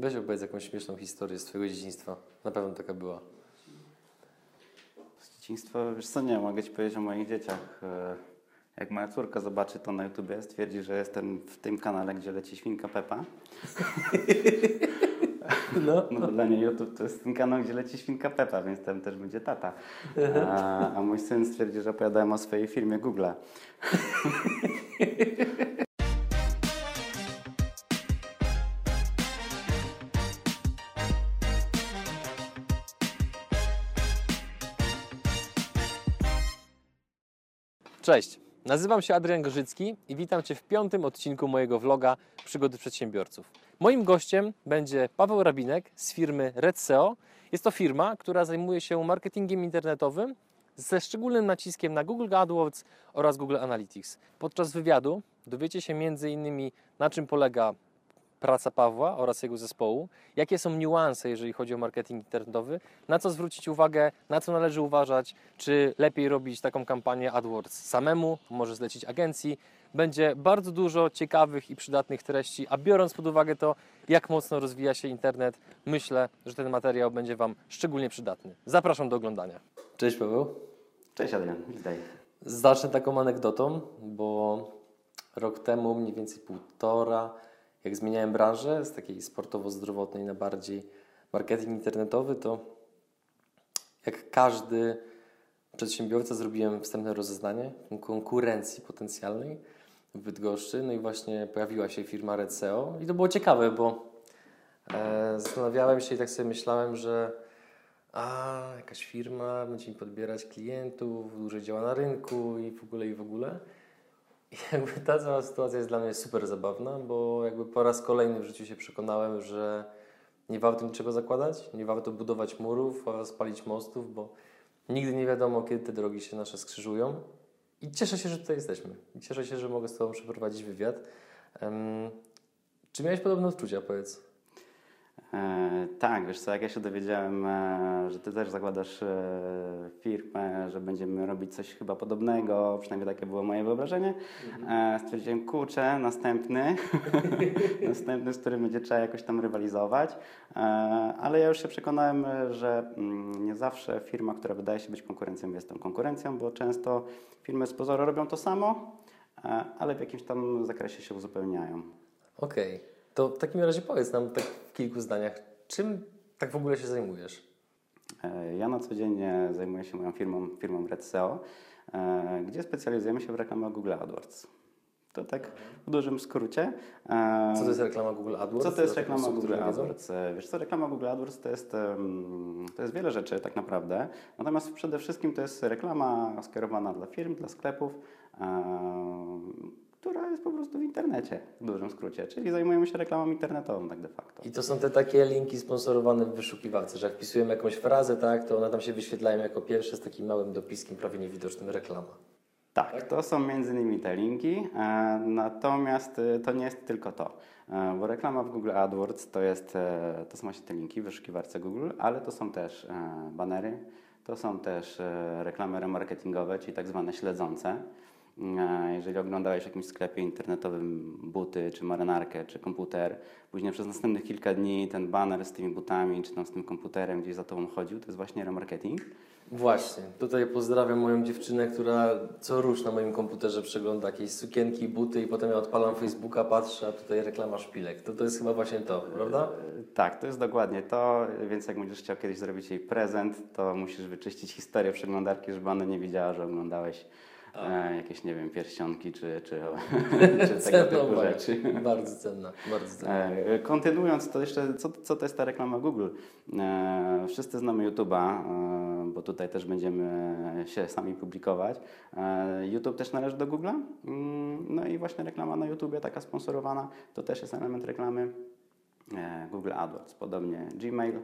Weź opowiedz jakąś śmieszną historię z Twojego dzieciństwa. Na pewno taka była. Z dzieciństwa, wiesz co, nie, mogę Ci powiedzieć o moich dzieciach. E, Jak moja córka zobaczy to na YouTubie, stwierdzi, że jestem w tym kanale, gdzie leci świnka Pepa. No. No dla niej YouTube to jest ten kanał, gdzie leci świnka Pepa, więc tam też będzie tata. A, a mój syn stwierdzi, że opowiadałem o swojej firmie Google. Cześć, nazywam się Adrian Gorzycki i witam Cię w piątym odcinku mojego vloga Przygody Przedsiębiorców. Moim gościem będzie Paweł Rabinek z firmy RedSeo. Jest to firma, która zajmuje się marketingiem internetowym ze szczególnym naciskiem na Google AdWords oraz Google Analytics. Podczas wywiadu dowiecie się m.in. na czym polega praca Pawła oraz jego zespołu, jakie są niuanse, jeżeli chodzi o marketing internetowy, na co zwrócić uwagę, na co należy uważać, czy lepiej robić taką kampanię AdWords samemu, może zlecić agencji. Będzie bardzo dużo ciekawych i przydatnych treści, a biorąc pod uwagę to, jak mocno rozwija się internet, myślę, że ten materiał będzie Wam szczególnie przydatny. Zapraszam do oglądania. Cześć Paweł. Cześć Adrian, witaj. Zacznę taką anegdotą, bo rok temu, mniej więcej półtora, jak zmieniałem branżę z takiej sportowo-zdrowotnej na bardziej marketing internetowy, to jak każdy przedsiębiorca zrobiłem wstępne rozeznanie konkurencji potencjalnej w Bydgoszczy. No i właśnie pojawiła się firma RedSeo i to było ciekawe, bo e, zastanawiałem się i tak sobie myślałem, że a jakaś firma będzie mi podbierać klientów, dłużej działa na rynku i w ogóle i w ogóle. Jakby ta cała sytuacja jest dla mnie super zabawna, bo jakby po raz kolejny w życiu się przekonałem, że nie warto niczego zakładać, nie warto budować murów oraz spalić mostów, bo nigdy nie wiadomo, kiedy te drogi się nasze skrzyżują. I cieszę się, że tutaj jesteśmy. I cieszę się, że mogę z Tobą przeprowadzić wywiad. Um, czy miałeś podobne odczucia, powiedz? E, tak, wiesz co, jak ja się dowiedziałem, e, że ty też zakładasz e, firmę, że będziemy robić coś chyba podobnego, przynajmniej takie było moje wyobrażenie, e, stwierdziłem, kurczę, następny, następny, z którym będzie trzeba jakoś tam rywalizować, e, ale ja już się przekonałem, że mm, nie zawsze firma, która wydaje się być konkurencją, jest tą konkurencją, bo często firmy z pozoru robią to samo, e, ale w jakimś tam zakresie się uzupełniają. Okej, to w takim razie powiedz nam tak w kilku zdaniach, czym tak w ogóle się zajmujesz? E, Ja na co dzień e, zajmuję się moją firmą, firmą RedSeo, e, gdzie specjalizujemy się w reklamach Google AdWords. To tak w dużym skrócie. Co to jest reklama Google AdWords? Co to jest reklama osób, Google? AdWords? Wiesz co, reklama Google AdWords to jest, to jest wiele rzeczy tak naprawdę. Natomiast przede wszystkim to jest reklama skierowana dla firm, dla sklepów, która jest po prostu w internecie w dużym skrócie. Czyli zajmujemy się reklamą internetową tak de facto. I to są te takie linki sponsorowane w wyszukiwarce, że jak wpisujemy jakąś frazę, tak, to one tam się wyświetlają jako pierwsze z takim małym dopiskiem, prawie niewidocznym reklama. Tak, to są między innymi te linki, e, natomiast e, to nie jest tylko to, e, bo reklama w Google AdWords to, jest, to są właśnie te linki w wyszukiwarce Google, ale to są też banery, to są też reklamy remarketingowe, czyli tak zwane śledzące. E, Jeżeli oglądałeś w jakimś sklepie internetowym buty, czy marynarkę, czy komputer, później przez następnych kilka dni ten baner z tymi butami, czy tam z tym komputerem gdzieś za tobą chodził, to jest właśnie remarketing. Właśnie, tutaj pozdrawiam moją dziewczynę, która co rusz na moim komputerze przegląda jakieś sukienki, buty i potem ja odpalam Facebooka, patrzę, a tutaj reklama szpilek. To, to jest chyba właśnie to, prawda? Tak, to jest dokładnie to, więc jak będziesz chciał kiedyś zrobić jej prezent, to musisz wyczyścić historię przeglądarki, żeby ona nie widziała, że oglądałeś e, jakieś, nie wiem, pierścionki czy, czy, czy tego typu rzeczy. Bardzo cenna, bardzo cenna. E, Kontynuując, to jeszcze, co, co to jest ta reklama Google? E, wszyscy znamy YouTube'a, e, bo tutaj też będziemy się sami publikować. YouTube też należy do Google'a. Mm, No i właśnie reklama na YouTubie, taka sponsorowana, to też jest element reklamy Google AdWords. Podobnie Gmail,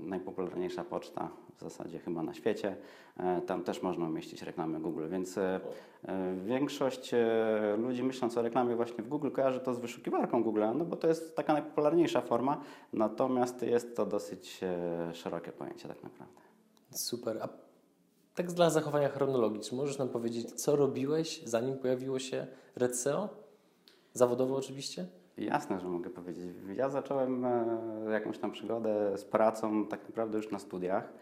najpopularniejsza poczta w zasadzie chyba na świecie. E, Tam też można umieścić reklamy Google, więc e, e, większość e, ludzi myśląc o reklamie właśnie w Google kojarzy to z wyszukiwarką Google, no bo to jest taka najpopularniejsza forma, natomiast jest to dosyć e, szerokie pojęcie tak naprawdę. Super. A tak dla zachowania chronologii, czy możesz nam powiedzieć, co robiłeś, zanim pojawiło się RedSeo? Zawodowo oczywiście? Jasne, że mogę powiedzieć. Ja zacząłem e, jakąś tam przygodę z pracą tak naprawdę już na studiach.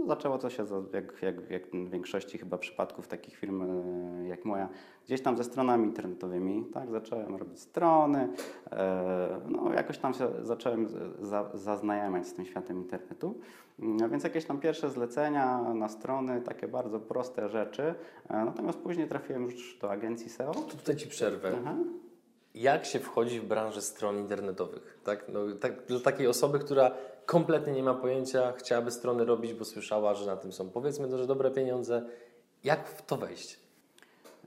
No, zaczęło to się, jak, jak, jak w większości chyba przypadków takich firm e, jak moja, gdzieś tam ze stronami internetowymi. Tak, zacząłem robić strony. e, No, jakoś tam się zacząłem za, zaznajamiać z tym światem internetu. No, więc jakieś tam pierwsze zlecenia na strony, takie bardzo proste rzeczy. E, Natomiast później trafiłem już do agencji SEO. To tutaj Ci przerwę. Aha. Jak się wchodzi w branżę stron internetowych? Tak? No, tak, dla takiej osoby, która kompletnie nie ma pojęcia, chciałaby strony robić, bo słyszała, że na tym są powiedzmy to, że dobre pieniądze. Jak w to wejść?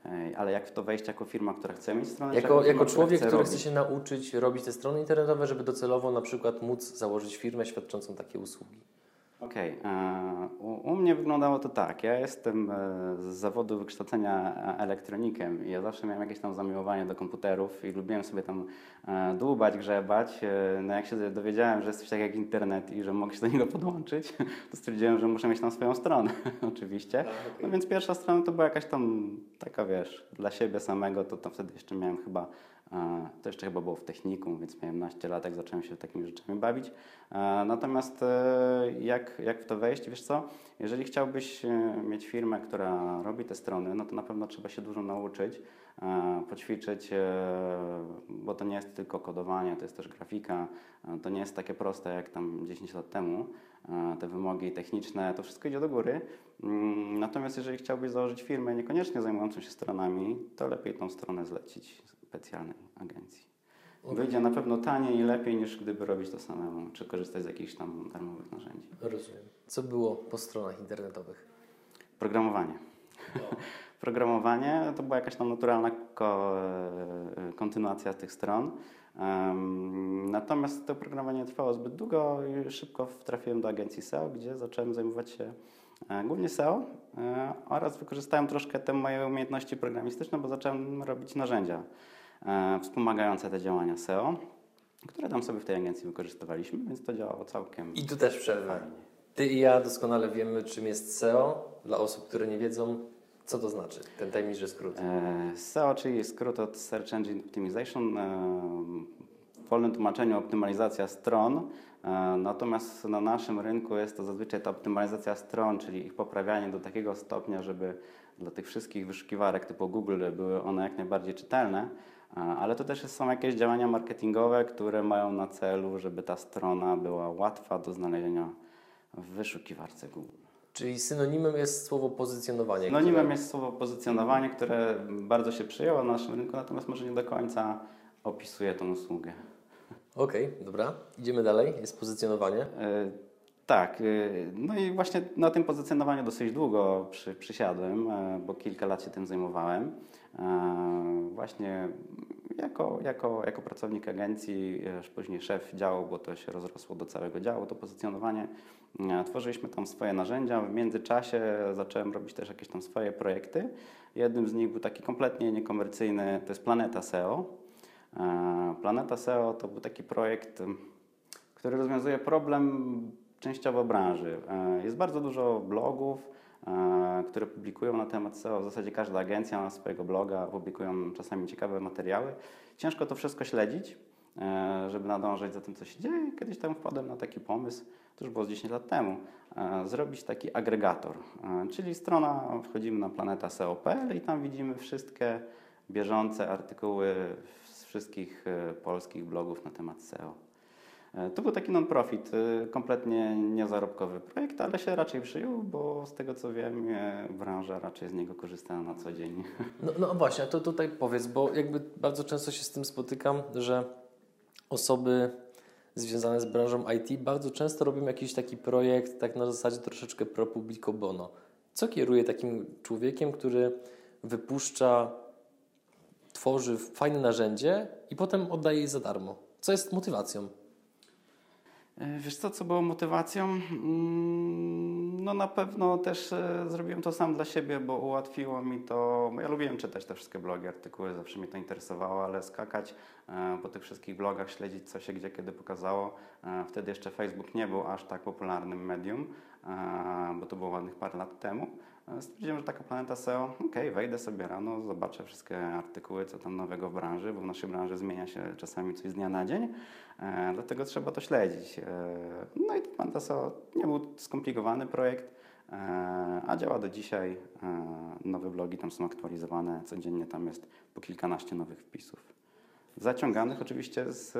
Ej, Ale jak w to wejść jako firma, która chce mieć stronę? czy Jako, firma, jako człowiek, który robić? chce się nauczyć robić te strony internetowe, żeby docelowo na przykład móc założyć firmę świadczącą takie usługi. Okej, e, u, mnie wyglądało to tak. Ja jestem e, z zawodu wykształcenia e, elektronikiem i ja zawsze miałem jakieś tam zamiłowanie do komputerów i lubiłem sobie tam dłubać, grzebać. No jak się dowiedziałem, że jest coś takiego jak internet i że mogę się do niego podłączyć, to stwierdziłem, że muszę mieć tam swoją stronę, oczywiście. No więc pierwsza strona to była jakaś tam taka, wiesz, dla siebie samego, to, to wtedy jeszcze miałem chyba, to jeszcze chyba było w technikum, więc miałem naście lat, jak zacząłem się takimi rzeczami bawić. Natomiast e, jak, jak w to wejść? Wiesz co, jeżeli chciałbyś e, mieć firmę, która robi te strony, no to na pewno trzeba się dużo nauczyć, poćwiczyć, e, bo to nie jest tylko kodowanie, to jest też grafika, to nie jest takie proste jak tam 10 lat temu. Te wymogi techniczne, to wszystko idzie do góry. Mm, Natomiast jeżeli chciałbyś założyć firmę niekoniecznie zajmującą się stronami, to lepiej tą stronę zlecić specjalnej agencji. Wyjdzie na pewno taniej i lepiej niż gdyby robić to samemu, czy korzystać z jakichś tam darmowych narzędzi. Rozumiem. Co było po stronach internetowych? Programowanie. Programowanie to była jakaś tam naturalna ko- e, kontynuacja tych stron. Em, Natomiast to programowanie trwało zbyt długo i szybko trafiłem do agencji SEO, gdzie zacząłem zajmować się e, głównie SEO e, oraz wykorzystałem troszkę te moje umiejętności programistyczne, bo zacząłem robić narzędzia wspomagające te działania SEO, które tam sobie w tej agencji wykorzystywaliśmy, więc to działało całkiem I tu też przerwę. fajnie. Ty i ja doskonale wiemy, czym jest SEO. Dla osób, które nie wiedzą, co to znaczy, ten tajemniczy skrót. E, SEO, czyli skrót od Search Engine Optimization, e, w wolnym tłumaczeniu optymalizacja stron. E, Natomiast na naszym rynku jest to zazwyczaj ta optymalizacja stron, czyli ich poprawianie do takiego stopnia, żeby dla tych wszystkich wyszukiwarek typu Google były one jak najbardziej czytelne. Ale to też są jakieś działania marketingowe, które mają na celu, żeby ta strona była łatwa do znalezienia w wyszukiwarce Google. Czyli synonimem jest słowo pozycjonowanie. Synonimem które- jest słowo pozycjonowanie, które bardzo się przyjęło na naszym rynku, natomiast może nie do końca opisuje tą usługę. Okej, dobra. Idziemy dalej. Jest pozycjonowanie. E, Tak, e, no i właśnie na tym pozycjonowaniu dosyć długo przy, przysiadłem, e, bo kilka lat się tym zajmowałem. Właśnie jako, jako, jako pracownik agencji, później szef działu, bo to się rozrosło do całego działu, to pozycjonowanie. Tworzyliśmy tam swoje narzędzia. W międzyczasie zacząłem robić też jakieś tam swoje projekty. Jednym z nich był taki kompletnie niekomercyjny, to jest Planeta SEO. Planeta SEO to był taki projekt, który rozwiązuje problem częściowo branży. Jest bardzo dużo blogów, które publikują na temat SEO. W zasadzie każda agencja ma swojego bloga, publikują czasami ciekawe materiały. Ciężko to wszystko śledzić, e, żeby nadążać za tym, co się dzieje. Kiedyś tam wpadłem na taki pomysł, to już było z 10 lat temu, e, zrobić taki agregator, e, czyli strona, wchodzimy na planeta SEO.pl i tam widzimy wszystkie bieżące artykuły z wszystkich e, polskich blogów na temat SEO. E, To był taki non-profit, e, kompletnie niezarobkowy projekt, ale się raczej przyjął, bo z tego co wiem, e, branża raczej z niego korzysta na co dzień. No, no właśnie, to tutaj powiedz, bo jakby bardzo często się z tym spotykam, że osoby związane z branżą IT bardzo często robią jakiś taki projekt, tak na zasadzie troszeczkę pro publico bono. Co kieruje takim człowiekiem, który wypuszcza, tworzy fajne narzędzie i potem oddaje je za darmo? Co jest motywacją? E, Wiesz co, co było motywacją? Mm, No na pewno też e, zrobiłem to sam dla siebie, bo ułatwiło mi to, ja lubiłem czytać te wszystkie blogi, artykuły, zawsze mnie to interesowało, ale skakać e, po tych wszystkich blogach, śledzić co się gdzie kiedy pokazało. Wtedy jeszcze Facebook nie był aż tak popularnym medium, bo to było ładnych parę lat temu. E, Stwierdziłem, że taka planeta SEO, ok, wejdę sobie rano, zobaczę wszystkie artykuły, co tam nowego w branży, bo w naszej branży zmienia się czasami coś z dnia na dzień, e, dlatego trzeba to śledzić. E, no i ta planeta SEO nie był skomplikowany projekt, e, a działa do dzisiaj. E, nowe blogi tam są aktualizowane, codziennie tam jest po kilkanaście nowych wpisów. Zaciąganych oczywiście z,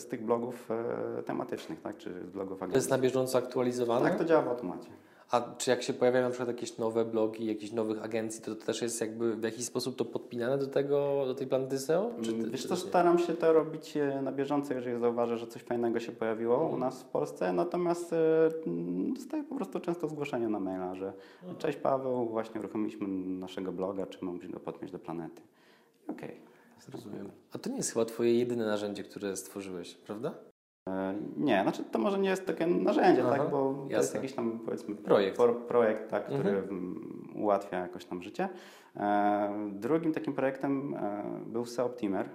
z tych blogów e, tematycznych, tak, czy z blogów To jest na agencji. bieżąco aktualizowane? Tak, to działa w automacie. A czy jak się pojawiają na przykład jakieś nowe blogi, jakichś nowych agencji, to, to też jest jakby w jakiś sposób to podpinane do tego, do tej planety SEO? Czy ty- Wiesz co, staram się to robić e, na bieżąco, jeżeli zauważę, że coś fajnego się pojawiło Mhm. u nas w Polsce, natomiast e, mm, dostaję po prostu często zgłoszenia na maila, że Mhm. cześć Paweł, właśnie uruchomiliśmy naszego bloga, czy mogliśmy go podpiąć do planety. Okej. Rozumiem. A to nie jest chyba twoje jedyne narzędzie, które stworzyłeś, prawda? E, Nie, znaczy to może nie jest takie narzędzie, Aha, tak, bo to jest jasne. jakiś tam powiedzmy Projekt. Pro, projekt tak, który Mhm. ułatwia jakoś tam życie. E, Drugim takim projektem e, był SEO Optimer.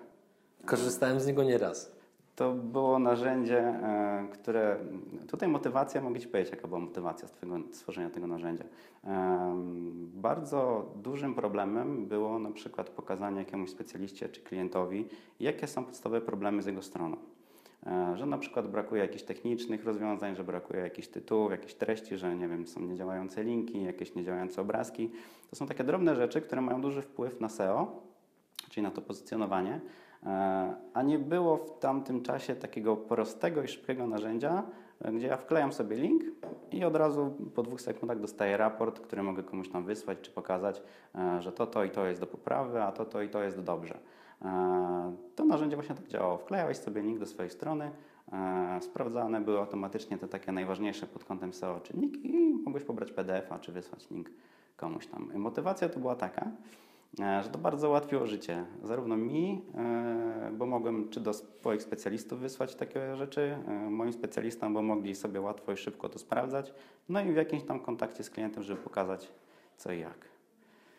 Korzystałem z niego nieraz. To było narzędzie, e, które. Tutaj motywacja, mogę Ci powiedzieć, jaka była motywacja twojego, stworzenia tego narzędzia. Em, Bardzo dużym problemem było na przykład pokazanie jakiemuś specjaliście czy klientowi, jakie są podstawowe problemy z jego stroną. E, Że na przykład brakuje jakichś technicznych rozwiązań, że brakuje jakichś tytułów, jakichś treści, że nie wiem, są niedziałające linki, jakieś niedziałające obrazki. To są takie drobne rzeczy, które mają duży wpływ na SEO, czyli na to pozycjonowanie. E, A nie było w tamtym czasie takiego prostego i szybkiego narzędzia, e, gdzie ja wklejam sobie link i od razu po dwóch sekundach dostaję raport, który mogę komuś tam wysłać czy pokazać, że to, to i to jest do poprawy, a to, to i to jest dobrze. E, To narzędzie właśnie tak działało. Wklejałeś sobie link do swojej strony, e, sprawdzane były automatycznie te takie najważniejsze pod kątem SEO czynniki i mogłeś pobrać PDF-a czy wysłać link komuś tam. Motywacja to była taka, e, że to bardzo ułatwiło życie. Zarówno mi, bo mogłem czy do swoich specjalistów wysłać takie rzeczy, moim specjalistom, bo mogli sobie łatwo i szybko to sprawdzać, no i w jakimś tam kontakcie z klientem, żeby pokazać co i jak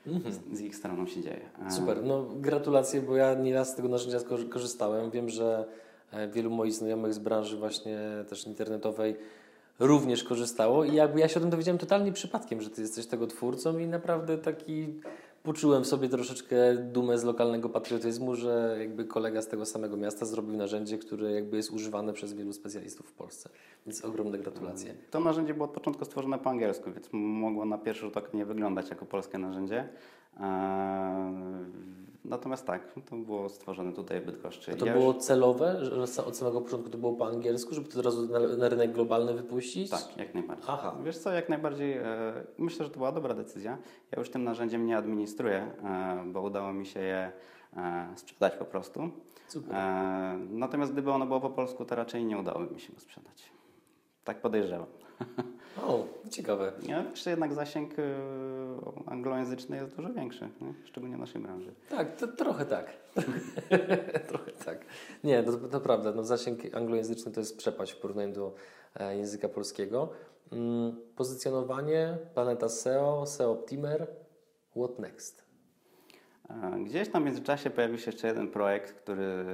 z, z ich stroną się dzieje. Mhm. Super, no gratulacje, bo ja nieraz z tego narzędzia korzystałem. Wiem, że e, wielu moich znajomych z branży właśnie też internetowej również korzystało i jakby ja się o tym dowiedziałem totalnie przypadkiem, że ty jesteś tego twórcą i naprawdę taki poczułem sobie troszeczkę dumę z lokalnego patriotyzmu, że jakby kolega z tego samego miasta zrobił narzędzie, które jakby jest używane przez wielu specjalistów w Polsce. Więc ogromne gratulacje. To narzędzie było od początku stworzone po angielsku, więc mogło na pierwszy rzut oka nie wyglądać jako polskie narzędzie. Natomiast tak, to było stworzone tutaj w Bydgoszczy. A to Ja było już- celowe, że od samego początku to było po angielsku, żeby to od razu na, na rynek globalny wypuścić? Tak, jak najbardziej. Aha. Wiesz co, jak najbardziej, e, myślę, że to była dobra decyzja. Ja już tym narzędziem nie administruję, e, bo udało mi się je e, sprzedać po prostu. Super. E, natomiast gdyby ono było po polsku, to raczej nie udałoby mi się go sprzedać. Tak podejrzewam. O, ciekawe. Ja, jeszcze jednak zasięg e, anglojęzyczny jest dużo większy, nie? szczególnie w naszej branży. Tak, to, trochę tak. trochę tak. Nie, to, to prawda. No, zasięg anglojęzyczny to jest przepaść w porównaniu do e, języka polskiego. Mm, pozycjonowanie, planeta SEO, SEO Optimer, what next? E, Gdzieś tam w międzyczasie pojawił się jeszcze jeden projekt, który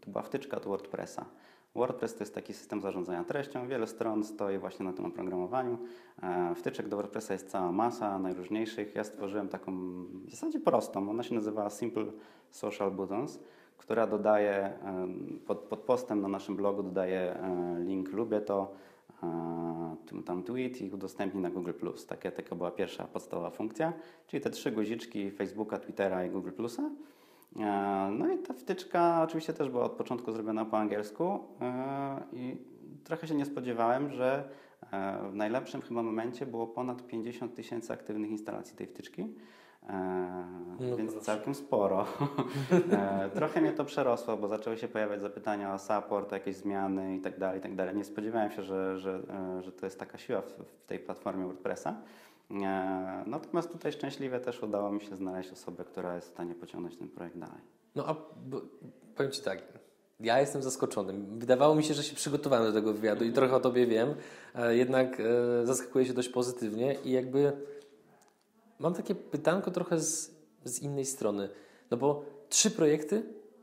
to była wtyczka do WordPressa. WordPress to jest taki system zarządzania treścią, wiele stron stoi właśnie na tym oprogramowaniu. E, Wtyczek do WordPressa jest cała masa, najróżniejszych. Ja stworzyłem taką w zasadzie prostą, ona się nazywa Simple Social Buttons, która dodaje e, pod, pod postem na naszym blogu dodaje e, link lubię to, tam tweet i udostępni na Google+. Takie, taka była pierwsza podstawowa funkcja, czyli te trzy guziczki Facebooka, Twittera i Google+. E, No i ta wtyczka oczywiście też była od początku zrobiona po angielsku e, i trochę się nie spodziewałem, że e, w najlepszym chyba momencie było ponad 50 tysięcy aktywnych instalacji tej wtyczki. No więc proszę. całkiem sporo. Trochę mnie to przerosło, bo zaczęły się pojawiać zapytania o support, jakieś zmiany i tak dalej, i tak. Nie spodziewałem się, że, że, że to jest taka siła w, w tej platformie WordPressa. E, Natomiast tutaj szczęśliwie też udało mi się znaleźć osobę, która jest w stanie pociągnąć ten projekt dalej. No a bo, powiem Ci tak, ja jestem zaskoczony. Wydawało mi się, że się przygotowałem do tego wywiadu i trochę o Tobie wiem, e, jednak e, zaskakuje się dość pozytywnie i jakby mam takie pytanko trochę z, z innej strony. No bo trzy projekty,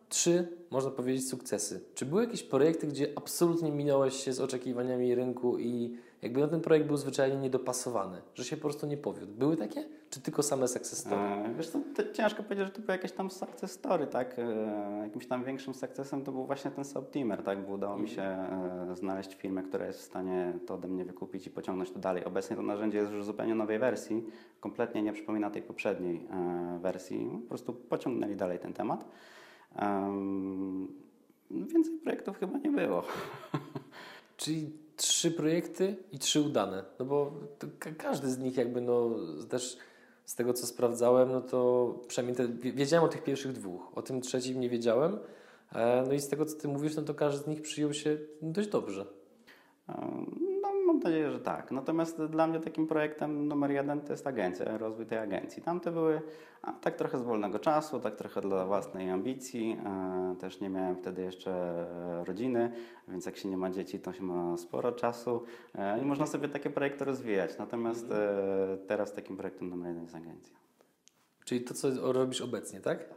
trzy, można powiedzieć, sukcesy. Czy były jakieś projekty, gdzie absolutnie minąłeś się z oczekiwaniami rynku i jakby no ten projekt był zwyczajnie niedopasowany, że się po prostu nie powiódł. Były takie? Czy tylko same success story? E, wiesz co, to ciężko powiedzieć, że to był jakieś tam success story, tak? E, jakimś tam większym sukcesem to był właśnie ten Subteamer, tak? Bo udało mi się e, znaleźć firmę, która jest w stanie to ode mnie wykupić i pociągnąć to dalej. Obecnie to narzędzie jest już w zupełnie nowej wersji, kompletnie nie przypomina tej poprzedniej e, wersji. Po prostu pociągnęli dalej ten temat. Em, więcej projektów chyba nie było. Czyli trzy projekty i trzy udane. No bo każdy z nich jakby no też z tego co sprawdzałem, no to przynajmniej te, wie- wiedziałem o tych pierwszych dwóch. O tym trzecim nie wiedziałem. E, No i z tego co ty mówisz, no to każdy z nich przyjął się dość dobrze. Mam nadzieję, że tak. Natomiast dla mnie takim projektem numer jeden to jest agencja, rozwój tej agencji. Tamte były a, tak trochę z wolnego czasu, tak trochę dla własnej ambicji. E, też nie miałem wtedy jeszcze e, rodziny, więc jak się nie ma dzieci, to się ma sporo czasu e, i można sobie takie projekty rozwijać. Natomiast e, teraz takim projektem numer jeden jest agencja. Czyli to, co robisz obecnie, tak?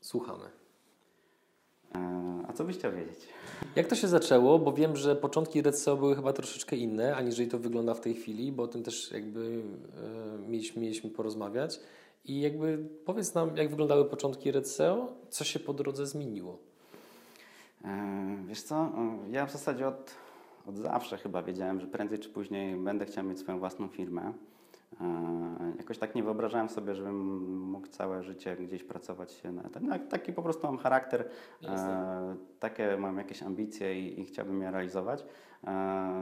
Słuchamy. E, a co byś chciał wiedzieć? Jak to się zaczęło? Bo wiem, że początki Red były chyba troszeczkę inne, aniżeli to wygląda w tej chwili, bo o tym też jakby e, mieliśmy, mieliśmy porozmawiać. I jakby powiedz nam, jak wyglądały początki Red SEO, co się po drodze zmieniło? E, Wiesz co, ja w zasadzie od, od zawsze chyba wiedziałem, że prędzej czy później będę chciał mieć swoją własną firmę. E, Jakoś tak nie wyobrażałem sobie, żebym mógł całe życie gdzieś pracować na ten. No, taki po prostu mam charakter, e, takie mam jakieś ambicje i, i chciałbym je realizować. E,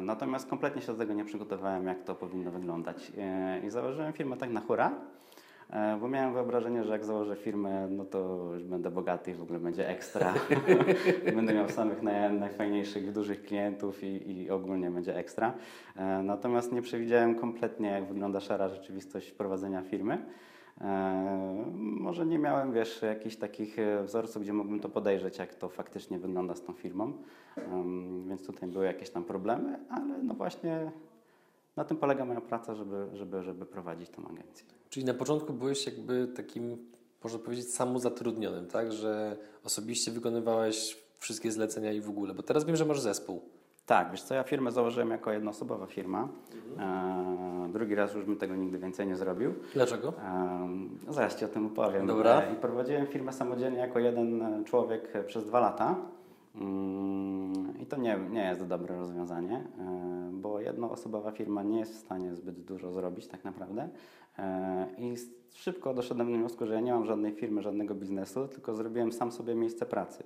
Natomiast kompletnie się do tego nie przygotowałem, jak to powinno wyglądać. I założyłem firmę tak na hura. E, Bo miałem wyobrażenie, że jak założę firmę, no to już będę bogaty i w ogóle będzie ekstra. będę miał samych naj, najfajniejszych, dużych klientów i, i ogólnie będzie ekstra. E, Natomiast nie przewidziałem kompletnie, jak wygląda szara rzeczywistość prowadzenia firmy. E, Może nie miałem, wiesz, jakichś takich wzorców, gdzie mógłbym to podejrzeć, jak to faktycznie wygląda z tą firmą. Więc tutaj były jakieś tam problemy, ale no właśnie na tym polega moja praca, żeby, żeby, żeby prowadzić tą agencję. Czyli na początku byłeś jakby takim, można powiedzieć, samozatrudnionym, tak? Że osobiście wykonywałeś wszystkie zlecenia i w ogóle, bo teraz wiem, że masz zespół. Tak, wiesz co, ja firmę założyłem jako jednoosobowa firma. E, drugi raz już bym tego nigdy więcej nie zrobił. Dlaczego? E, zaraz Ci o tym opowiem. Dobra. E, I prowadziłem firmę samodzielnie jako jeden człowiek przez dwa lata. Mm, I to nie, nie jest dobre rozwiązanie, e, bo jednoosobowa firma nie jest w stanie zbyt dużo zrobić tak naprawdę. E, I szybko doszedłem do wniosku, że ja nie mam żadnej firmy, żadnego biznesu, tylko zrobiłem sam sobie miejsce pracy.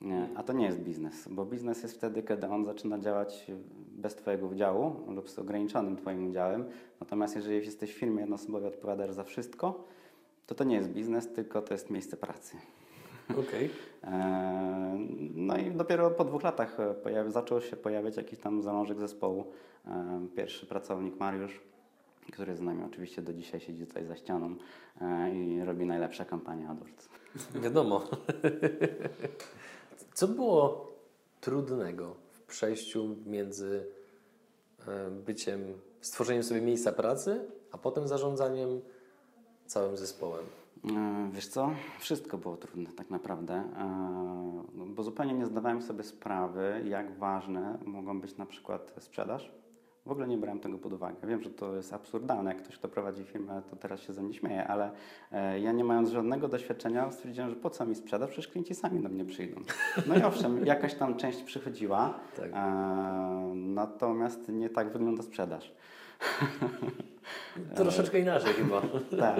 Nie, a to nie jest biznes, bo biznes jest wtedy, kiedy on zaczyna działać bez Twojego udziału lub z ograniczonym Twoim udziałem. Natomiast jeżeli jesteś w firmie jednoosobowej, odpowiadasz za wszystko, to to nie jest biznes, tylko to jest miejsce pracy. Okej. Eee, No i dopiero po dwóch latach e, pojawi, zaczął się pojawiać jakiś tam zalążek zespołu. Eee, Pierwszy pracownik Mariusz, który z nami oczywiście do dzisiaj siedzi tutaj za ścianą e, i robi najlepsze kampanie AdWords. Wiadomo. Co było trudnego w przejściu między e, byciem, stworzeniem sobie miejsca pracy, a potem zarządzaniem całym zespołem? E, Wiesz co? Wszystko było trudne tak naprawdę, e, bo zupełnie nie zdawałem sobie sprawy, jak ważne mogą być na przykład sprzedaż. W ogóle nie brałem tego pod uwagę. Wiem, że to jest absurdalne, jak ktoś, kto prowadzi firmę, to teraz się ze mnie śmieje, ale e, ja nie mając żadnego doświadczenia stwierdziłem, że po co mi sprzedaż, przecież klienci sami do mnie przyjdą. No i owszem, jakaś tam część przychodziła, Tak. natomiast nie tak wygląda sprzedaż. Troszeczkę inaczej chyba. Tak,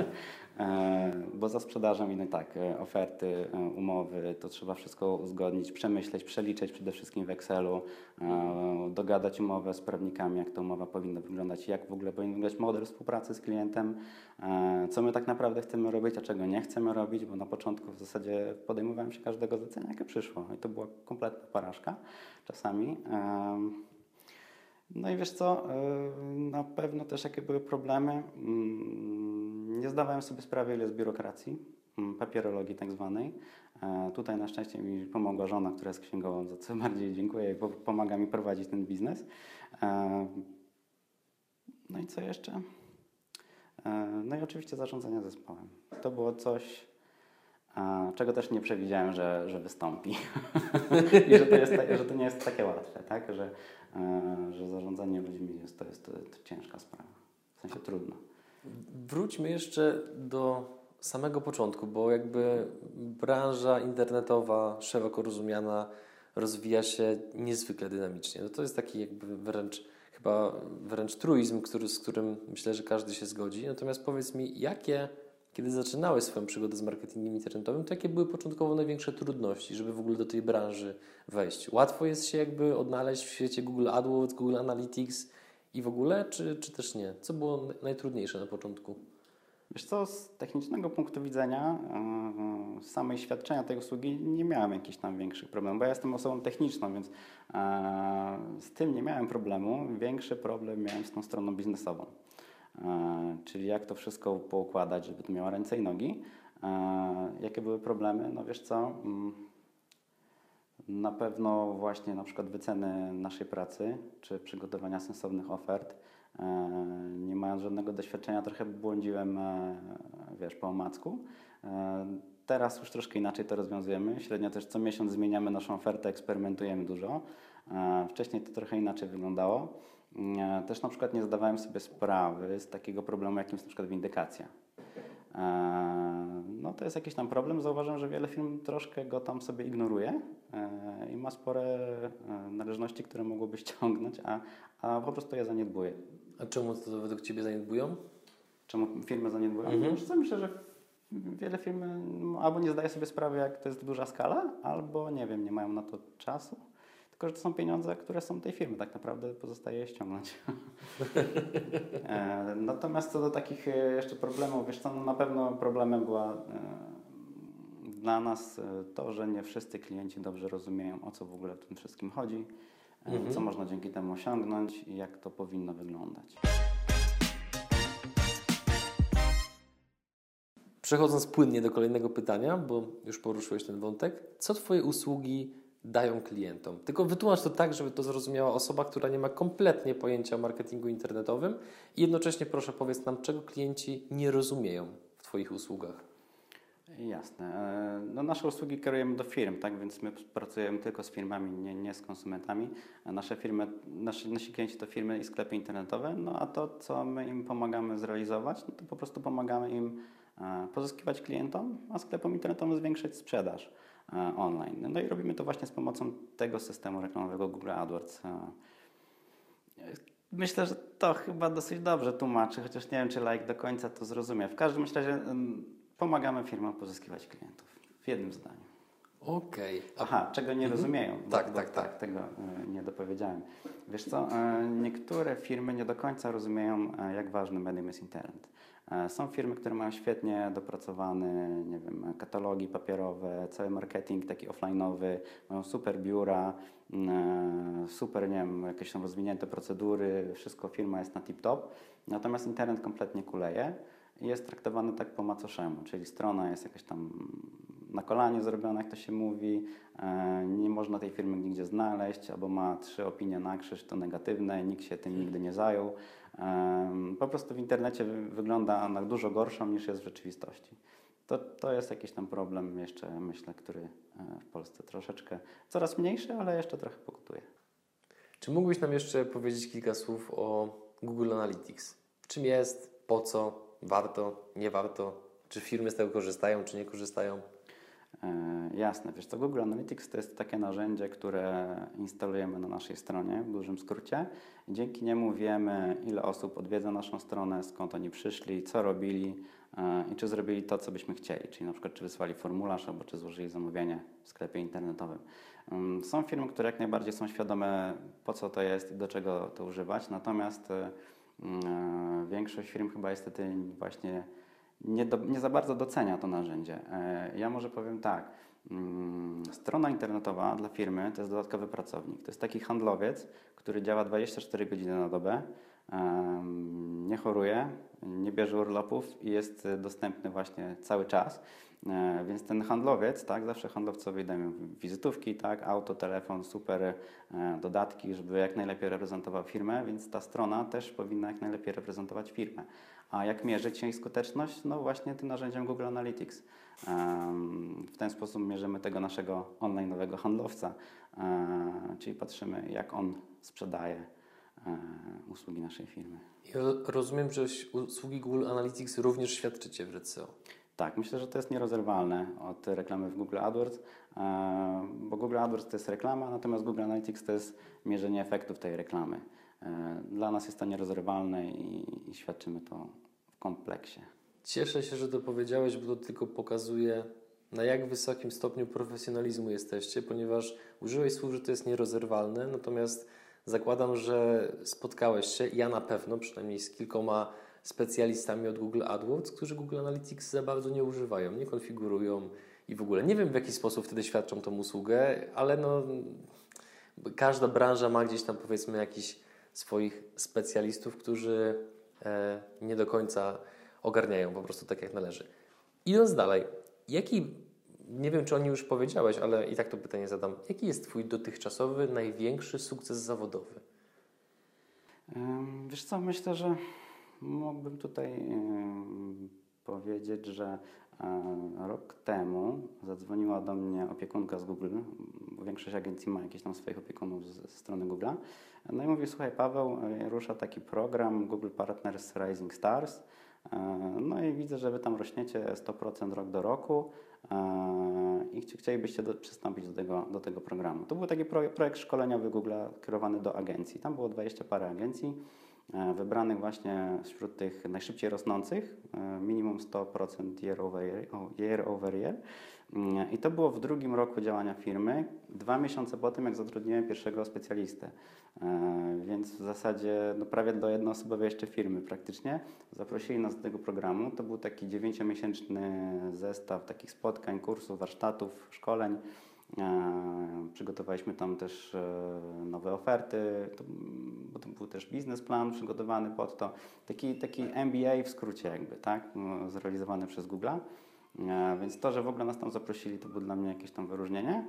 bo za sprzedażą idą tak, e, oferty, e, umowy, to trzeba wszystko uzgodnić, przemyśleć, przeliczyć przede wszystkim w Excelu, e, dogadać umowę z prawnikami, jak ta umowa powinna wyglądać, jak w ogóle powinien wyglądać model współpracy z klientem, e, co my tak naprawdę chcemy robić, a czego nie chcemy robić, bo na początku w zasadzie podejmowałem się każdego zlecenia, jakie przyszło i to była kompletna porażka czasami. No i wiesz co, yy, na pewno też jakie były problemy. Mm, Nie zdawałem sobie sprawy, ile jest biurokracji, mm, papierologii tak zwanej. E, Tutaj na szczęście mi pomogła żona, która jest księgową, za co bardziej dziękuję po- pomaga mi prowadzić ten biznes. E, No i co jeszcze? E, No i oczywiście zarządzanie zespołem. To było coś, czego też nie przewidziałem, że, że wystąpi. I że to, jest, że to nie jest takie łatwe, tak? że, e, że zarządzanie ludźmi jest, to jest to, ciężka sprawa, w sensie trudno. Wróćmy jeszcze do samego początku, bo jakby branża internetowa, szeroko rozumiana, rozwija się niezwykle dynamicznie. No to jest taki jakby wręcz chyba wręcz truizm, który, z którym myślę, że każdy się zgodzi. Natomiast powiedz mi, jakie, kiedy zaczynałeś swoją przygodę z marketingiem internetowym, to jakie były początkowo największe trudności, żeby w ogóle do tej branży wejść? Łatwo jest się jakby odnaleźć w świecie Google AdWords, Google Analytics i w ogóle, czy, czy też nie? Co było najtrudniejsze na początku? Wiesz co, z technicznego punktu widzenia, z samej świadczenia tej usługi nie miałem jakichś tam większych problemów, bo ja jestem osobą techniczną, więc e, z tym nie miałem problemu. Większy problem miałem z tą stroną biznesową. E, czyli jak to wszystko poukładać, żeby to miało ręce i nogi. E, jakie były problemy? No wiesz co, mm, na pewno właśnie na przykład wyceny naszej pracy, czy przygotowania sensownych ofert, E, nie mając żadnego doświadczenia, trochę błądziłem, wiesz, po omacku. Teraz już troszkę inaczej to rozwiązujemy. Średnio też co miesiąc zmieniamy naszą ofertę, eksperymentujemy dużo. Wcześniej to trochę inaczej wyglądało. Też na przykład nie zdawałem sobie sprawy z takiego problemu, jakim jest na przykład windykacja. No to jest jakiś tam problem. Zauważam, że wiele firm troszkę go tam sobie ignoruje i ma spore należności, które mogłoby ściągnąć, a, a po prostu je zaniedbuje. A czemu to według Ciebie zaniedbują? Czemu firmy zaniedbują? Mhm. Myślę, że wiele firm albo nie zdaje sobie sprawy, jak to jest duża skala, albo nie wiem, nie mają na to czasu. Tylko, że to są pieniądze, które są tej firmy, tak naprawdę pozostaje je ściągnąć. E, natomiast co do takich e, jeszcze problemów, wiesz co, no na pewno problemem była e, dla nas to, że nie wszyscy klienci dobrze rozumieją, o co w ogóle w tym wszystkim chodzi mhm. co można dzięki temu osiągnąć i jak to powinno wyglądać. Przechodząc płynnie do kolejnego pytania, bo już poruszyłeś ten wątek, co Twoje usługi dają klientom? Tylko wytłumacz to tak, żeby to zrozumiała osoba, która nie ma kompletnie pojęcia o marketingu internetowym i jednocześnie proszę powiedz nam, czego klienci nie rozumieją w Twoich usługach. Jasne. E, no, nasze usługi kierujemy do firm, tak? więc my pracujemy tylko z firmami, nie, nie z konsumentami. Nasze firmy, nasi, nasi klienci to firmy i sklepy internetowe, no a to, co my im pomagamy zrealizować, no to po prostu pomagamy im e, pozyskiwać klientom, a sklepom internetowym zwiększać sprzedaż online. No i robimy to właśnie z pomocą tego systemu reklamowego Google AdWords. Myślę, że to chyba dosyć dobrze tłumaczy, chociaż nie wiem, czy like do końca to zrozumie. W każdym razie Pomagamy firmom pozyskiwać klientów. W jednym zdaniu. Okej. Okay. Aha, czego nie mhm. rozumieją. Tak, bo, tak, bo, tak, tak. Tego e, nie dopowiedziałem. Wiesz co, e, niektóre firmy nie do końca rozumieją, e, jak ważny medium jest internet. Są firmy, które mają świetnie dopracowane, nie wiem, katalogi papierowe, cały marketing taki offline'owy, mają super biura, super, nie wiem, jakieś tam rozwinięte procedury, wszystko firma jest na tip-top, natomiast internet kompletnie kuleje jest traktowany tak po macoszemu, czyli strona jest jakaś tam na kolanie zrobiona, jak to się mówi, e, nie można tej firmy nigdzie znaleźć, albo ma trzy opinie na krzyż, to negatywne, nikt się tym nigdy nie zajął. Po prostu w internecie wygląda na dużo gorszą niż jest w rzeczywistości. To, to jest jakiś tam problem jeszcze, myślę, który e, w Polsce troszeczkę coraz mniejszy, ale jeszcze trochę pokutuje. Czy mógłbyś nam jeszcze powiedzieć kilka słów o Google Analytics? Czym jest, po co, warto, nie warto? Czy firmy z tego korzystają, czy nie korzystają? E, jasne, wiesz co, Google Analytics to jest takie narzędzie, które instalujemy na naszej stronie, w dużym skrócie. Dzięki niemu wiemy, ile osób odwiedza naszą stronę, skąd oni przyszli, co robili e, i czy zrobili to, co byśmy chcieli, czyli na przykład czy wysłali formularz, albo czy złożyli zamówienie w sklepie internetowym. Mm, są firmy, które jak najbardziej są świadome, po co to jest i do czego to używać, natomiast e, Mm, większość firm chyba niestety właśnie nie, do, nie za bardzo docenia to narzędzie. E, ja może powiem tak. Mm, strona internetowa dla firmy to jest dodatkowy pracownik. To jest taki handlowiec, który działa 24 godziny na dobę, nie choruje, nie bierze urlopów i jest dostępny właśnie cały czas. E, więc ten handlowiec, tak, zawsze handlowcowi dają wizytówki, tak, auto, telefon, super e, dodatki, żeby jak najlepiej reprezentował firmę, więc ta strona też powinna jak najlepiej reprezentować firmę. A jak mierzyć jej skuteczność? No właśnie tym narzędziem Google Analytics. W ten sposób mierzymy tego naszego online'owego handlowca, e, czyli patrzymy jak on sprzedaje usługi naszej firmy. Ja rozumiem, że usługi Google Analytics również świadczycie w RCO. Tak, myślę, że to jest nierozerwalne od reklamy w Google AdWords, e, bo Google AdWords to jest reklama, natomiast Google Analytics to jest mierzenie efektów tej reklamy. E, dla nas jest to nierozerwalne i, i świadczymy to kompleksie. Cieszę się, że to powiedziałeś, bo to tylko pokazuje, na jak wysokim stopniu profesjonalizmu jesteście, ponieważ użyłeś słów, że to jest nierozerwalne, natomiast zakładam, że spotkałeś się, ja na pewno, przynajmniej z kilkoma specjalistami od Google AdWords, którzy Google Analytics za bardzo nie używają, nie konfigurują i w ogóle nie wiem w jaki sposób wtedy świadczą tą usługę, ale no, każda branża ma gdzieś tam powiedzmy jakichś swoich specjalistów, którzy nie do końca ogarniają po prostu tak jak należy. Idąc dalej, jaki, nie wiem czy o nim już powiedziałeś, ale i tak to pytanie zadam, jaki jest Twój dotychczasowy największy sukces zawodowy? Wiesz co, myślę, że Mógłbym tutaj powiedzieć, że e, rok temu zadzwoniła do mnie opiekunka z Google, większość agencji ma jakieś tam swoich opiekunów ze strony Google. No i mówi, słuchaj Paweł, e, rusza taki program Google Partners Rising Stars. E, no i widzę, że Wy tam rośniecie 100% rok do roku i chcielibyście do, przystąpić do tego, do tego programu. To był taki projekt szkoleniowy Google kierowany do agencji. Tam było 20 parę agencji. E, wybranych właśnie wśród tych najszybciej rosnących, e, minimum 100% year over year, year over year. I to było w drugim roku działania firmy, dwa miesiące po tym, jak zatrudniłem pierwszego specjalistę. E, więc w zasadzie no, prawie do jednoosobowej jeszcze firmy praktycznie. Zaprosili nas do tego programu. To był taki dziewięciomiesięczny zestaw takich spotkań, kursów, warsztatów, szkoleń. E, przygotowaliśmy tam też e, nowe oferty, bo to był też biznesplan przygotowany pod to. Taki, taki MBA w skrócie jakby, tak, no, zrealizowany przez Google. E, więc to, że w ogóle nas tam zaprosili, to było dla mnie jakieś tam wyróżnienie.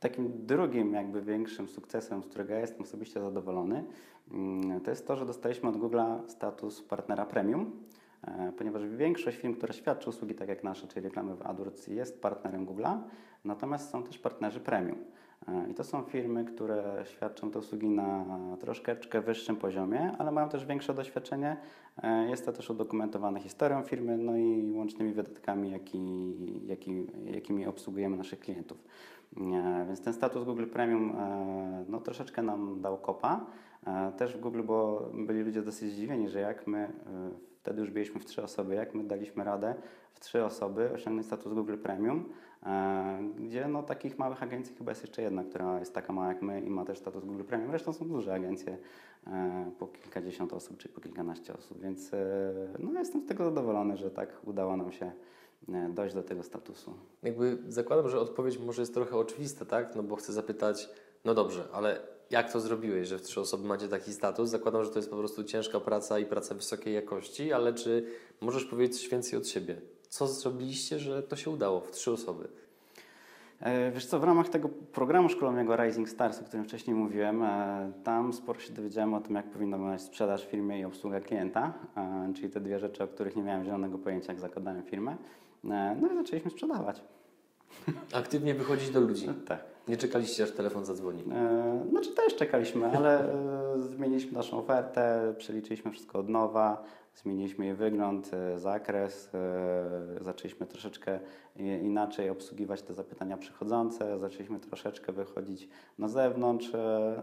Takim drugim jakby większym sukcesem, z którego ja jestem osobiście zadowolony, mm, to jest to, że dostaliśmy od Google status partnera premium. E, ponieważ większość firm, które świadczy usługi tak jak nasze, czyli reklamy w AdWords, jest partnerem Google'a, natomiast są też partnerzy premium. E, I to są firmy, które świadczą te usługi na troszeczkę wyższym poziomie, ale mają też większe doświadczenie. E, jest to też udokumentowane historią firmy, no i łącznymi wydatkami, jaki, jaki, jakimi obsługujemy naszych klientów. Więc ten status Google Premium no, troszeczkę nam dał kopa. Też w Google bo byli ludzie dosyć zdziwieni, że jak my Wtedy już byliśmy w trzy osoby. Jak my daliśmy radę w trzy osoby osiągnąć status Google Premium, e, gdzie no, takich małych agencji chyba jest jeszcze jedna, która jest taka mała jak my i ma też status Google Premium. Zresztą są duże agencje, e, po kilkadziesiąt osób czy po kilkanaście osób, więc e, no, jestem z tego zadowolony, że tak udało nam się dojść do tego statusu. Jakby zakładam, że odpowiedź może jest trochę oczywista, tak? No bo chcę zapytać, no dobrze, ale jak to zrobiłeś, że w trzy osoby macie taki status? Zakładam, że to jest po prostu ciężka praca i praca wysokiej jakości, ale czy możesz powiedzieć coś więcej od siebie? Co zrobiliście, że to się udało w trzy osoby? E, wiesz co, w ramach tego programu szkoleniowego Rising Stars, o którym wcześniej mówiłem, e, tam sporo się dowiedziałem o tym, jak powinna wyglądać sprzedaż w firmie i obsługa klienta, e, czyli te dwie rzeczy, o których nie miałem zielonego pojęcia, jak zakładałem firmę. No i zaczęliśmy sprzedawać. Aktywnie wychodzić do ludzi. Tak. Nie czekaliście, aż telefon zadzwoni? E, znaczy też czekaliśmy, ale e, zmieniliśmy naszą ofertę, przeliczyliśmy wszystko od nowa, zmieniliśmy jej wygląd, e, zakres, e, zaczęliśmy troszeczkę inaczej obsługiwać te zapytania przychodzące, zaczęliśmy troszeczkę wychodzić na zewnątrz,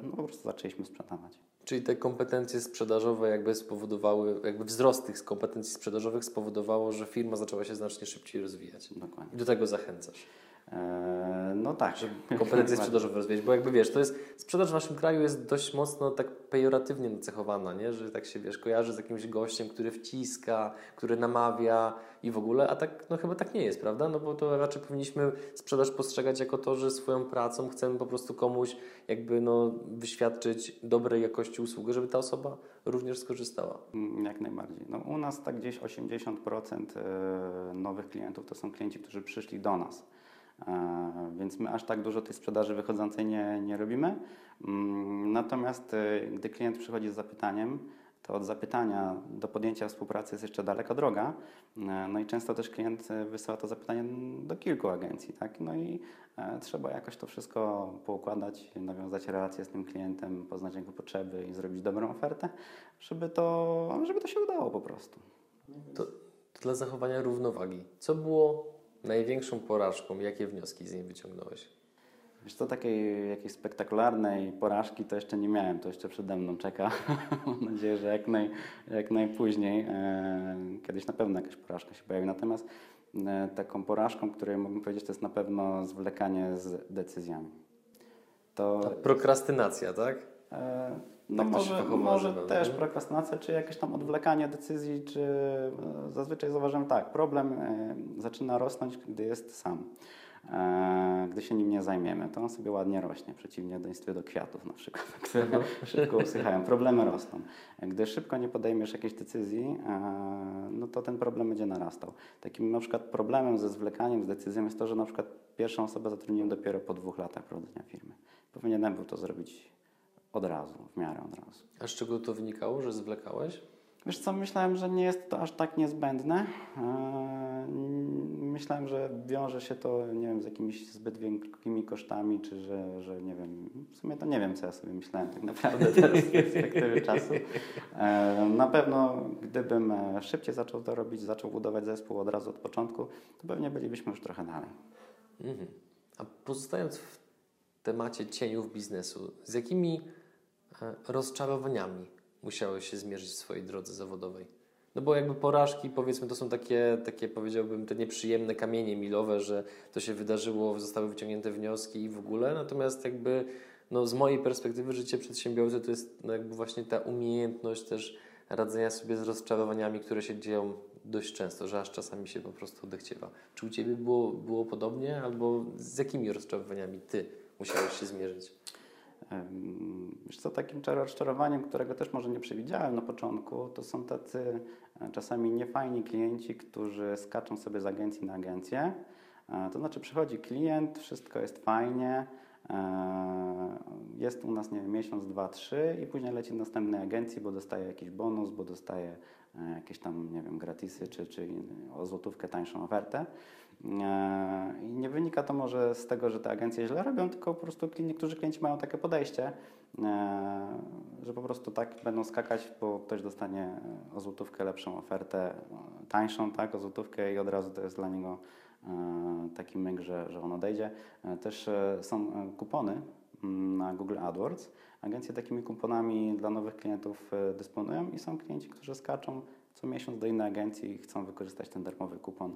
no po prostu zaczęliśmy sprzedawać. Czyli te kompetencje sprzedażowe jakby spowodowały, jakby wzrost tych kompetencji sprzedażowych spowodowało, że firma zaczęła się znacznie szybciej rozwijać. Dokładnie. I do tego zachęcasz. E, no tak. Kompetencje sprzedażowe rozwijać, bo jakby wiesz, to jest, sprzedaż w naszym kraju jest dość mocno tak pejoratywnie nacechowana, nie? że tak się wiesz, kojarzy z jakimś gościem, który wciska, który namawia i w ogóle, a tak no chyba tak nie jest, prawda? No bo to raczej powinniśmy sprzedaż postrzegać jako to, że swoją pracą chcemy po prostu komuś jakby no wyświadczyć dobrej jakości usługę, żeby ta osoba również skorzystała. Mm, Jak najbardziej. No, u nas tak gdzieś 80% e, nowych klientów to są klienci, którzy przyszli do nas. Więc my aż tak dużo tej sprzedaży wychodzącej nie, nie robimy. Mm, Natomiast e, gdy klient przychodzi z zapytaniem, to od zapytania do podjęcia współpracy jest jeszcze daleka droga. E, No i często też klient e, wysyła to zapytanie do kilku agencji, tak? No i e, trzeba jakoś to wszystko poukładać, nawiązać relacje z tym klientem, poznać jego potrzeby i zrobić dobrą ofertę, żeby to, żeby to się udało po prostu. To dla zachowania równowagi. Co było największą porażką? Jakie wnioski z niej wyciągnąłeś? Wiesz co, takiej jakiejś spektakularnej porażki to jeszcze nie miałem, to jeszcze przede mną czeka. Mam nadzieję, że jak, naj, jak najpóźniej. E, kiedyś na pewno jakaś porażka się pojawi. Natomiast e, taką porażką, której mógłbym powiedzieć, to jest na pewno zwlekanie z decyzjami. To Ta prokrastynacja, tak? E, No Tak może, może też nie? prokrastynacja, czy jakieś tam odwlekanie decyzji, czy e, zazwyczaj zauważam tak, problem e, zaczyna rosnąć, gdy jest sam. E, Gdy się nim nie zajmiemy, to on sobie ładnie rośnie, przeciwnie do do kwiatów na przykład, które szybko usychają. Problemy rosną. Gdy szybko nie podejmiesz jakiejś decyzji, no to ten problem będzie narastał. Takim na przykład problemem ze zwlekaniem z decyzją jest to, że na przykład pierwszą osobę zatrudniłem dopiero po dwóch latach prowadzenia firmy. Powinienem był to zrobić od razu, w miarę od razu. A z czego to wynikało, że zwlekałeś? Wiesz co, myślałem, że nie jest to aż tak niezbędne. Eee, Myślałem, że wiąże się to, nie wiem, z jakimiś zbyt wielkimi kosztami, czy że, że nie wiem, w sumie to nie wiem, co ja sobie myślałem tak naprawdę teraz z perspektywy czasu. Eee, Na pewno, gdybym e, szybciej zaczął to robić, zaczął budować zespół od razu od początku, to pewnie bylibyśmy już trochę dalej. Mhm. A pozostając w temacie cieniów biznesu, z jakimi e, rozczarowaniami musiałeś się zmierzyć w swojej drodze zawodowej? No bo jakby porażki, powiedzmy, to są takie, takie powiedziałbym, te nieprzyjemne kamienie milowe, że to się wydarzyło, zostały wyciągnięte wnioski i w ogóle, natomiast jakby no z mojej perspektywy życie przedsiębiorcy to jest no jakby właśnie ta umiejętność też radzenia sobie z rozczarowaniami, które się dzieją dość często, że aż czasami się po prostu odechciewa. Czy u Ciebie było, było podobnie, albo z jakimi rozczarowaniami Ty musiałeś się zmierzyć? Wiesz co, takim czar- rozczarowaniem, którego też może nie przewidziałem na początku, to są tacy e, czasami niefajni klienci, którzy skaczą sobie z agencji na agencję. E, To znaczy przychodzi klient, wszystko jest fajnie, e, jest u nas nie wiem, miesiąc, dwa, trzy i później leci do następnej agencji, bo dostaje jakiś bonus, bo dostaje jakieś tam, nie wiem, gratisy czy, czy o złotówkę tańszą ofertę. E, I nie wynika to może z tego, że te agencje źle robią, tylko po prostu niektórzy klienci mają takie podejście, e, że po prostu tak będą skakać, bo ktoś dostanie e, o złotówkę lepszą ofertę, e, tańszą, tak, o złotówkę i od razu to jest dla niego e, taki myk, że, że on odejdzie. E, Też e, są e, kupony na Google AdWords. Agencje takimi kuponami dla nowych klientów e, dysponują i są klienci, którzy skaczą co miesiąc do innej agencji i chcą wykorzystać ten darmowy kupon.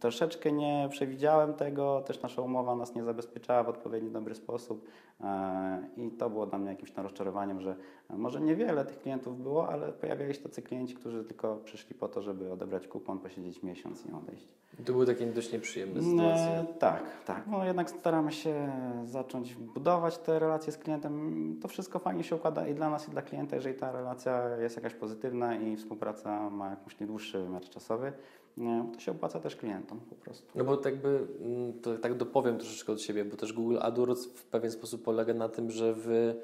Troszeczkę nie przewidziałem tego, też nasza umowa nas nie zabezpieczała w odpowiedni dobry sposób e, i to było dla mnie jakimś tam rozczarowaniem, że może niewiele tych klientów było, ale pojawiali się tacy klienci, którzy tylko przyszli po to, żeby odebrać kupon, posiedzieć miesiąc i odejść. To były takie dość nieprzyjemne E, sytuacje. tak, tak. No jednak staramy się zacząć budować te relacje z klientem. To wszystko fajnie się układa i dla nas, i dla klienta, jeżeli ta relacja jest jakaś pozytywna i współpraca ma jakąś nie dłuższy wymiar czasowy, to się opłaca też klientom po prostu. No bo tak jakby, mm, to tak dopowiem troszeczkę od siebie, bo też Google AdWords w pewien sposób polega na tym, że wy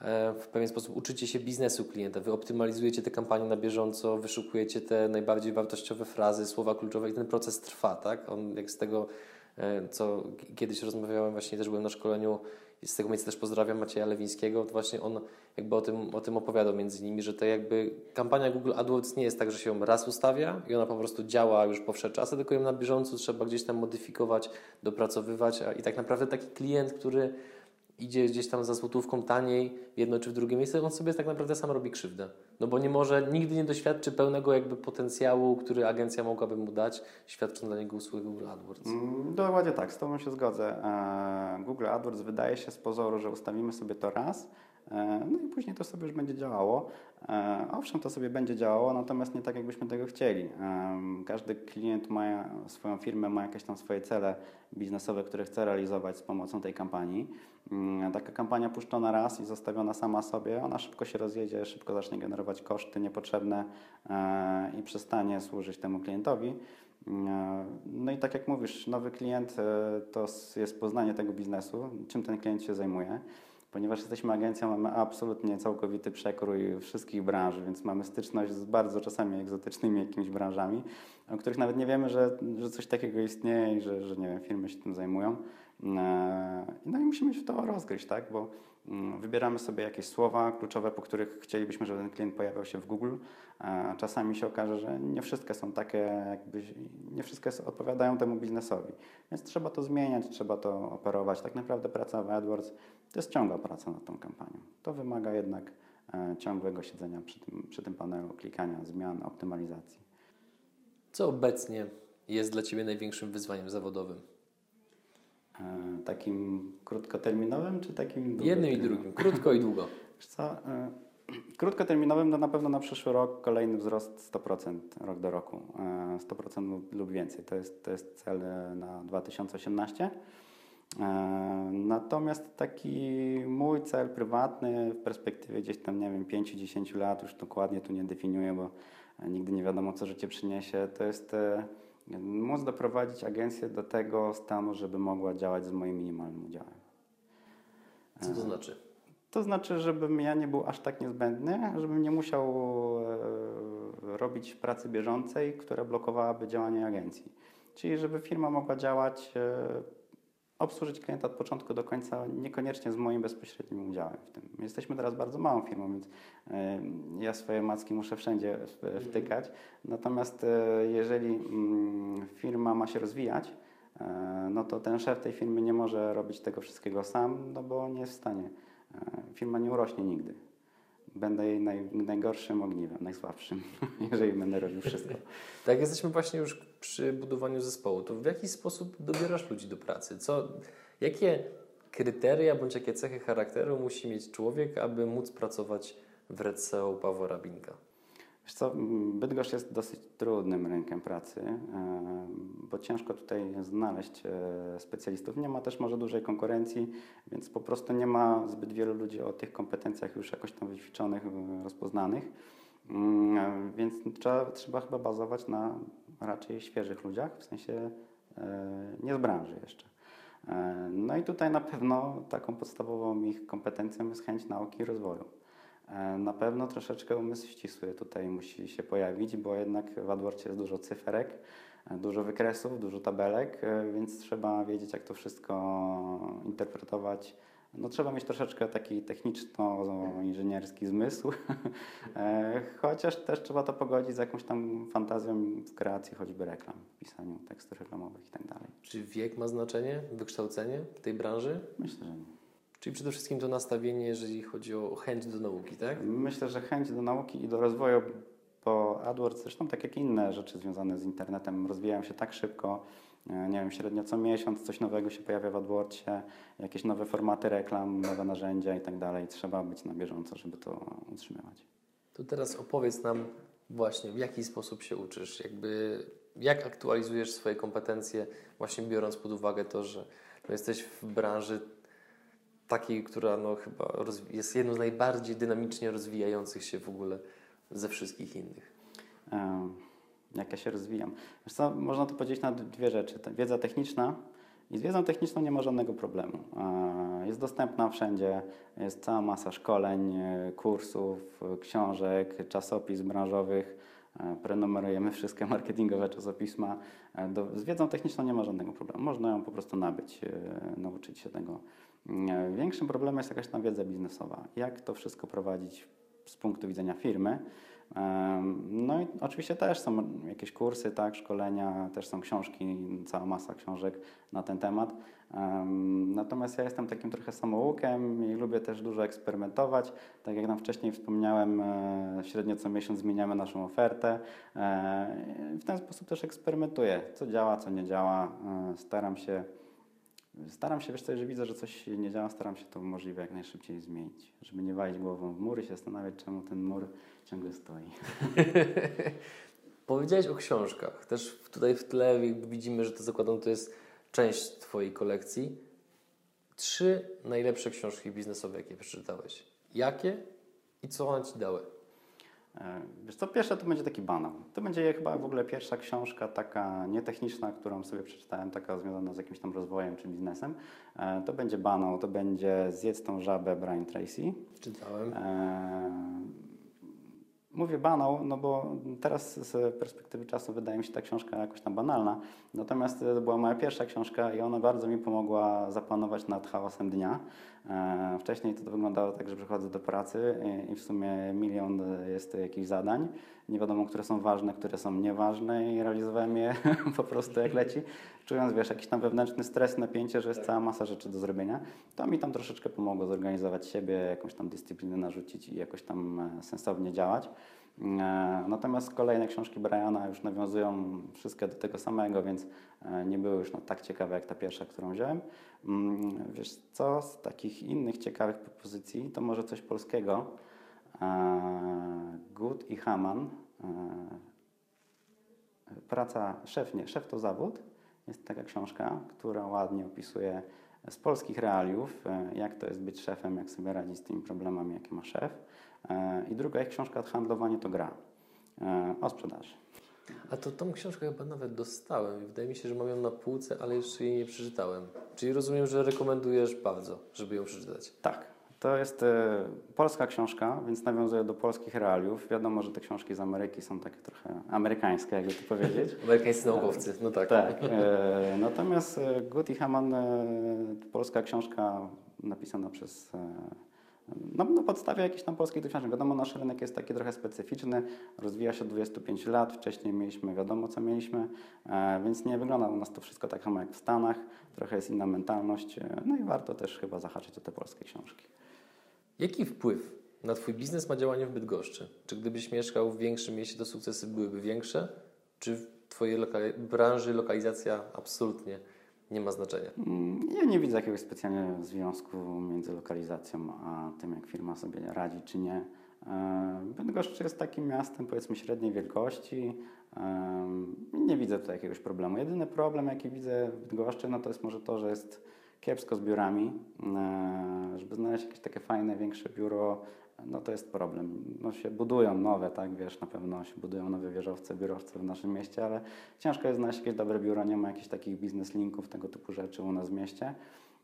e, w pewien sposób uczycie się biznesu klienta, wy optymalizujecie te kampanie na bieżąco, wyszukujecie te najbardziej wartościowe frazy, słowa kluczowe i ten proces trwa, tak? On jak z tego, e, co kiedyś rozmawiałem, właśnie też byłem na szkoleniu i z tego miejsca też pozdrawiam Macieja Lewińskiego, to właśnie on jakby o tym, o tym opowiadał między innymi, że to jakby kampania Google AdWords nie jest tak, że się ją raz ustawia i ona po prostu działa już po wsze czasy, tylko ją na bieżąco trzeba gdzieś tam modyfikować, dopracowywać i tak naprawdę taki klient, który idzie gdzieś tam za złotówką taniej w jedno czy w drugie miejsce, on sobie tak naprawdę sam robi krzywdę. No bo nie może, nigdy nie doświadczy pełnego jakby potencjału, który agencja mogłaby mu dać, świadcząc dla niego usługi Google AdWords. Mm, Dokładnie tak, z Tobą się zgodzę. E, Google AdWords wydaje się z pozoru, że ustawimy sobie to raz, e, no i później to sobie już będzie działało. E, Owszem, to sobie będzie działało, natomiast nie tak, jakbyśmy tego chcieli. Em, Każdy klient ma swoją firmę, ma jakieś tam swoje cele biznesowe, które chce realizować z pomocą tej kampanii. Mm, Taka kampania puszczona raz i zostawiona sama sobie, ona szybko się rozjedzie, szybko zacznie generować koszty niepotrzebne e, i przestanie służyć temu klientowi. E, No i tak jak mówisz, nowy klient e, to jest poznanie tego biznesu, czym ten klient się zajmuje. Ponieważ jesteśmy agencją, mamy absolutnie całkowity przekrój wszystkich branż, więc mamy styczność z bardzo czasami egzotycznymi jakimiś branżami, o których nawet nie wiemy, że, że coś takiego istnieje i że, że nie wiem, firmy się tym zajmują. E, No i musimy się w to rozgryźć, tak? Bo wybieramy sobie jakieś słowa kluczowe, po których chcielibyśmy, żeby ten klient pojawiał się w Google. Czasami się okaże, że nie wszystkie są takie, jakby, nie wszystkie odpowiadają temu biznesowi. Więc trzeba to zmieniać, trzeba to operować. Tak naprawdę praca w AdWords to jest ciągła praca nad tą kampanią. To wymaga jednak e, ciągłego siedzenia przy tym, przy tym panelu, klikania, zmian, optymalizacji. Co obecnie jest dla Ciebie największym wyzwaniem zawodowym? E, Takim krótkoterminowym, czy takim Jednym i drugim, krótko i długo. Co, e, krótkoterminowym to na pewno na przyszły rok kolejny wzrost 100% rok do roku. E, 100% lub- lub więcej. To jest, to jest cel e, na 2018. E, Natomiast taki mój cel prywatny w perspektywie gdzieś tam, nie wiem, 5-10 lat, już dokładnie tu nie definiuję, bo e, nigdy nie wiadomo, co życie przyniesie, to jest e, móc doprowadzić agencję do tego stanu, żeby mogła działać z moim minimalnym udziałem. Co to znaczy? To znaczy, żebym ja nie był aż tak niezbędny, żebym nie musiał e, robić pracy bieżącej, która blokowałaby działanie agencji. Czyli żeby firma mogła działać, e, obsłużyć klienta od początku do końca, niekoniecznie z moim bezpośrednim udziałem w tym. My jesteśmy teraz bardzo małą firmą, więc e, ja swoje macki muszę wszędzie w- wtykać. Natomiast e, jeżeli mm, firma ma się rozwijać, e, no to ten szef tej firmy nie może robić tego wszystkiego sam, no bo nie jest w stanie. Firma nie urośnie nigdy. Będę jej naj, najgorszym ogniwem, najsłabszym, jeżeli będę robił wszystko. Tak, jesteśmy właśnie już przy budowaniu zespołu. To w jaki sposób dobierasz ludzi do pracy? Co, jakie kryteria bądź jakie cechy charakteru musi mieć człowiek, aby móc pracować w Red SEO Pawła Rabinka? Wiesz co, Bydgoszcz jest dosyć trudnym rynkiem pracy, e, bo ciężko tutaj znaleźć e, specjalistów. Nie ma też może dużej konkurencji, więc po prostu nie ma zbyt wielu ludzi o tych kompetencjach już jakoś tam wyćwiczonych, e, rozpoznanych. Mm, Więc trzeba, trzeba chyba bazować na raczej świeżych ludziach, w sensie e, nie z branży jeszcze. E, No i tutaj na pewno taką podstawową ich kompetencją jest chęć nauki i rozwoju. E, Na pewno troszeczkę umysł ścisły tutaj musi się pojawić, bo jednak w AdWordsie jest dużo cyferek, dużo wykresów, dużo tabelek, więc trzeba wiedzieć, jak to wszystko interpretować. No, trzeba mieć troszeczkę taki techniczno-inżynierski zmysł, E, chociaż też trzeba to pogodzić z jakąś tam fantazją w kreacji choćby reklam, w pisaniu tekstów reklamowych i tak dalej. Czy wiek ma znaczenie, wykształcenie w tej branży? Myślę, że nie. Czyli przede wszystkim to nastawienie, jeżeli chodzi o chęć do nauki, tak? Myślę, że chęć do nauki i do rozwoju, bo AdWords, zresztą tak jak inne rzeczy związane z internetem, rozwijają się tak szybko. E, Nie wiem, średnio co miesiąc coś nowego się pojawia w AdWordsie, jakieś nowe formaty reklam, nowe narzędzia i tak dalej. Trzeba być na bieżąco, żeby to utrzymywać. To teraz opowiedz nam właśnie, w jaki sposób się uczysz, jakby jak aktualizujesz swoje kompetencje, właśnie biorąc pod uwagę to, że no jesteś w branży takiej, która no chyba jest jedną z najbardziej dynamicznie rozwijających się w ogóle ze wszystkich innych. E, Jak ja się rozwijam. Wiesz co, można to podzielić na dwie rzeczy. Wiedza techniczna i z wiedzą techniczną nie ma żadnego problemu. Jest dostępna wszędzie, jest cała masa szkoleń, e, kursów, e, książek, czasopism branżowych. E, Prenumerujemy wszystkie marketingowe czasopisma. Z wiedzą techniczną nie ma żadnego problemu. Można ją po prostu nabyć, nauczyć się tego. Większym problemem jest jakaś tam wiedza biznesowa. Jak to wszystko prowadzić z punktu widzenia firmy. No i oczywiście też są jakieś kursy, tak, szkolenia, też są książki, cała masa książek na ten temat. Em, Natomiast ja jestem takim trochę samoukiem i lubię też dużo eksperymentować. Tak jak nam wcześniej wspomniałem, e, średnio co miesiąc zmieniamy naszą ofertę. E, W ten sposób też eksperymentuję, co działa, co nie działa. E, Staram się, staram się, wiesz co, jeżeli widzę, że coś nie działa, staram się to możliwie jak najszybciej zmienić, żeby nie walić głową w mur i się zastanawiać, czemu ten mur ciągle stoi. Powiedziałeś o książkach. Też tutaj w tle widzimy, że to zakładam, to jest część Twojej kolekcji. Trzy najlepsze książki biznesowe, jakie przeczytałeś. Jakie i co one Ci dały? E, Wiesz co, pierwsze to będzie taki banał. To będzie chyba w ogóle pierwsza książka taka nietechniczna, którą sobie przeczytałem, taka związana z jakimś tam rozwojem czy biznesem. E, To będzie banał, to będzie Zjedz tą żabę Brian Tracy. Czytałem. E, Mówię banał, no bo teraz z perspektywy czasu wydaje mi się ta książka jakoś tam banalna. Natomiast to była moja pierwsza książka i ona bardzo mi pomogła zapanować nad chaosem dnia. E, Wcześniej to wyglądało tak, że przychodzę do pracy i- w sumie milion jest jakichś zadań. Nie wiadomo, które są ważne, które są nieważne i realizowałem je po prostu jak leci, czując, wiesz, jakiś tam wewnętrzny stres, napięcie, że jest cała masa rzeczy do zrobienia. To mi tam troszeczkę pomogło zorganizować siebie, jakąś tam dyscyplinę narzucić i jakoś tam e, sensownie działać. E, Natomiast kolejne książki Briana już nawiązują wszystkie do tego samego, więc e, nie były już no, tak ciekawe jak ta pierwsza, którą wziąłem. Mm, Wiesz co, z takich innych ciekawych propozycji to może coś polskiego. E, Good i Haman. Praca szef, nie, szef to zawód. Jest taka książka, która ładnie opisuje z polskich realiów, jak to jest być szefem, jak sobie radzić z tymi problemami, jakie ma szef. E, I druga jest książka Handlowanie to gra e, o sprzedaży. A to tą książkę chyba nawet dostałem i wydaje mi się, że mam ją na półce, ale jeszcze jej nie przeczytałem. Czyli rozumiem, że rekomendujesz bardzo, żeby ją przeczytać. Tak, to jest e, polska książka, więc nawiązuje do polskich realiów. Wiadomo, że te książki z Ameryki są takie trochę amerykańskie, jakby to powiedzieć. Amerykańscy naukowcy, no tak. Tak. Natomiast e, Gut i Haman, polska książka napisana przez. No, na podstawie jakichś tam polskich doświadczeń. Wiadomo, nasz rynek jest taki trochę specyficzny, rozwija się od 25 lat, wcześniej mieliśmy wiadomo, co mieliśmy, e, więc nie wygląda u nas to wszystko tak samo jak w Stanach, trochę jest inna mentalność, e, no i warto też chyba zahaczyć o te polskie książki. Jaki wpływ na Twój biznes ma działanie w Bydgoszczy? Czy gdybyś mieszkał w większym mieście, to sukcesy byłyby większe? Czy w Twojej lokali- branży lokalizacja absolutnie nie ma znaczenia? Mm, Ja nie widzę jakiegoś specjalnego związku między lokalizacją a tym, jak firma sobie radzi czy nie. E, Bydgoszcz jest takim miastem powiedzmy średniej wielkości. E, Nie widzę tutaj jakiegoś problemu. Jedyny problem, jaki widzę w Bydgoszczy, no to jest może to, że jest kiepsko z biurami. E, Żeby znaleźć jakieś takie fajne, większe biuro, no to jest problem. No się budują nowe, tak, wiesz, na pewno się budują nowe wieżowce, biurowce w naszym mieście, ale ciężko jest znaleźć jakieś dobre biuro, nie ma jakichś takich biznes linków, tego typu rzeczy u nas w mieście.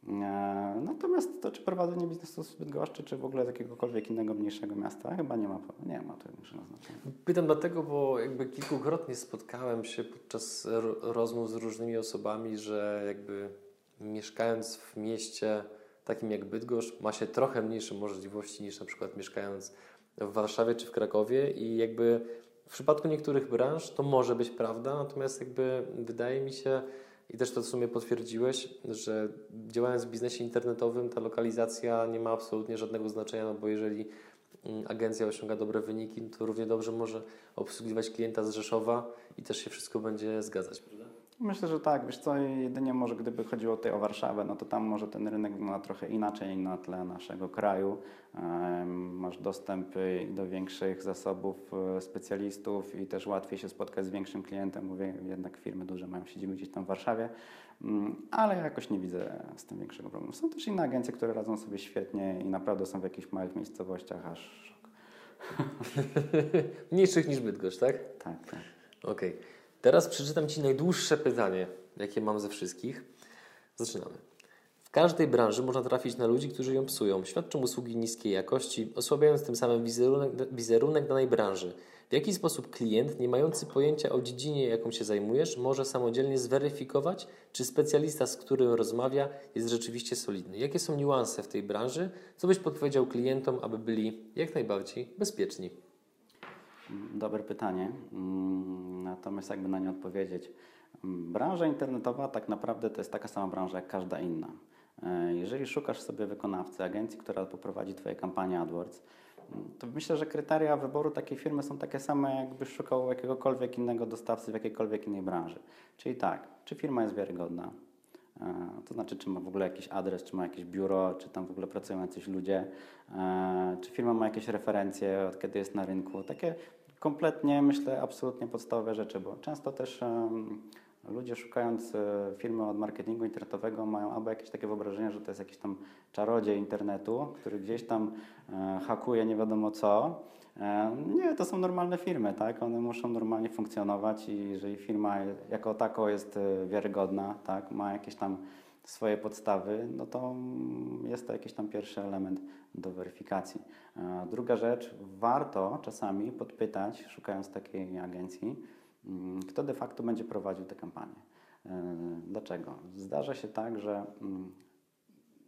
E, Natomiast to, czy prowadzenie biznesu z Bydgoszczy, czy w ogóle z jakiegokolwiek innego mniejszego miasta, chyba nie ma, nie ma to większego znaczenia. Pytam dlatego, bo jakby kilkukrotnie spotkałem się podczas ro- rozmów z różnymi osobami, że jakby mieszkając w mieście takim jak Bydgoszcz ma się trochę mniejsze możliwości niż na przykład mieszkając w Warszawie czy w Krakowie i jakby w przypadku niektórych branż to może być prawda, natomiast jakby wydaje mi się i też to w sumie potwierdziłeś, że działając w biznesie internetowym ta lokalizacja nie ma absolutnie żadnego znaczenia, no bo jeżeli mm, agencja osiąga dobre wyniki, to równie dobrze może obsługiwać klienta z Rzeszowa i też się wszystko będzie zgadzać? Myślę, że tak. Wiesz co, jedynie może gdyby chodziło tutaj o Warszawę, no to tam może ten rynek wygląda trochę inaczej na tle naszego kraju. Masz dostęp do większych zasobów e, specjalistów i też łatwiej się spotkać z większym klientem. Mówię, jednak firmy duże mają siedzibę gdzieś tam w Warszawie, Mm, ale jakoś nie widzę z tym większego problemu. Są też inne agencje, które radzą sobie świetnie i naprawdę są w jakichś małych miejscowościach, aż szok. Mniejszych niż Bydgoszcz, tak? Tak, tak. Okej. Teraz przeczytam Ci najdłuższe pytanie, jakie mam ze wszystkich. Zaczynamy. W każdej branży można trafić na ludzi, którzy ją psują, świadczą usługi niskiej jakości, osłabiając tym samym wizerunek, wizerunek danej branży. W jaki sposób klient, nie mający pojęcia o dziedzinie, jaką się zajmujesz, może samodzielnie zweryfikować, czy specjalista, z którym rozmawia, jest rzeczywiście solidny? Jakie są niuanse w tej branży? Co byś podpowiedział klientom, aby byli jak najbardziej bezpieczni? Dobre pytanie. Mm, Natomiast jakby na nie odpowiedzieć. Branża internetowa tak naprawdę to jest taka sama branża jak każda inna. E, jeżeli szukasz sobie wykonawcy, agencji, która poprowadzi Twoje kampanie AdWords, to myślę, że kryteria wyboru takiej firmy są takie same, jakbyś szukał jakiegokolwiek innego dostawcy w jakiejkolwiek innej branży. Czyli tak, czy firma jest wiarygodna, e, to znaczy, czy ma w ogóle jakiś adres, czy ma jakieś biuro, czy tam w ogóle pracują jacyś ludzie, e, czy firma ma jakieś referencje, od kiedy jest na rynku. Takie kompletnie, myślę, absolutnie podstawowe rzeczy, bo często też ludzie szukając e, firmy od marketingu internetowego mają albo jakieś takie wyobrażenie, że to jest jakiś tam czarodziej internetu, który gdzieś tam e, hakuje nie wiadomo co. E, nie, to są normalne firmy, tak? One muszą normalnie funkcjonować i jeżeli firma jako tako jest wiarygodna, tak? Ma jakieś tam swoje podstawy, no to jest to jakiś tam pierwszy element do weryfikacji. Druga rzecz, warto czasami podpytać, szukając takiej agencji, Mm, kto de facto będzie prowadził tę kampanię. E, dlaczego? Zdarza się tak, że mm,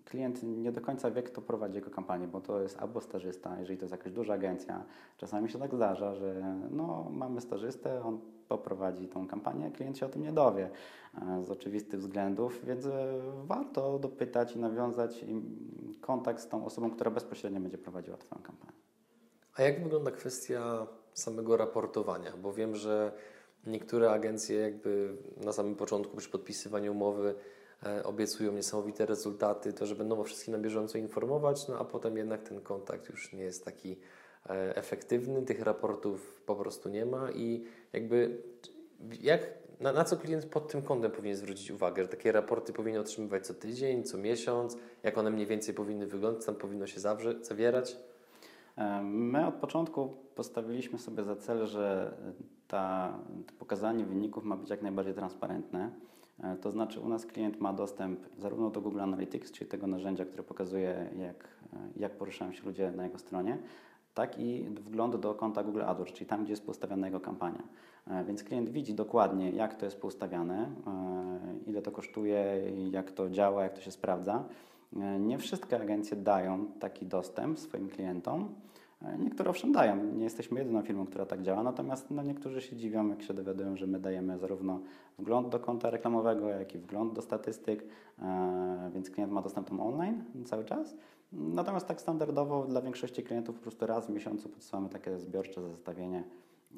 klient nie do końca wie, kto prowadzi jego kampanię, bo to jest albo stażysta, jeżeli to jest jakaś duża agencja. Czasami się tak zdarza, że no, mamy stażystę, on poprowadzi tą kampanię, klient się o tym nie dowie e, z oczywistych względów, więc e, warto dopytać i nawiązać kontakt z tą osobą, która bezpośrednio będzie prowadziła Twoją kampanię. A jak wygląda kwestia samego raportowania? Bo wiem, że Niektóre agencje jakby na samym początku przy podpisywaniu umowy e, obiecują niesamowite rezultaty, to że będą o wszystkim na bieżąco informować, no a potem jednak ten kontakt już nie jest taki efektywny, tych raportów po prostu nie ma i jakby jak, na, na co klient pod tym kątem powinien zwrócić uwagę, że takie raporty powinien otrzymywać co tydzień, co miesiąc, jak one mniej więcej powinny wyglądać, tam powinno się zawrze, zawierać? My od początku postawiliśmy sobie za cel, że ta, to pokazanie wyników ma być jak najbardziej transparentne. E, to znaczy u nas klient ma dostęp zarówno do Google Analytics, czyli tego narzędzia, które pokazuje jak, e, jak poruszają się ludzie na jego stronie, tak i wgląd do konta Google AdWords, czyli tam, gdzie jest poustawiana jego kampania. E, więc klient widzi dokładnie, jak to jest poustawiane, ile to kosztuje, jak to działa, jak to się sprawdza. Nie wszystkie agencje dają taki dostęp swoim klientom. Niektóre owszem dają, nie jesteśmy jedyną firmą, która tak działa, natomiast no, niektórzy się dziwią, jak się dowiadują, że my dajemy zarówno wgląd do konta reklamowego, jak i wgląd do statystyk, e, więc klient ma dostęp tam online cały czas. Natomiast tak standardowo dla większości klientów po prostu raz w miesiącu podsyłamy takie zbiorcze zestawienie,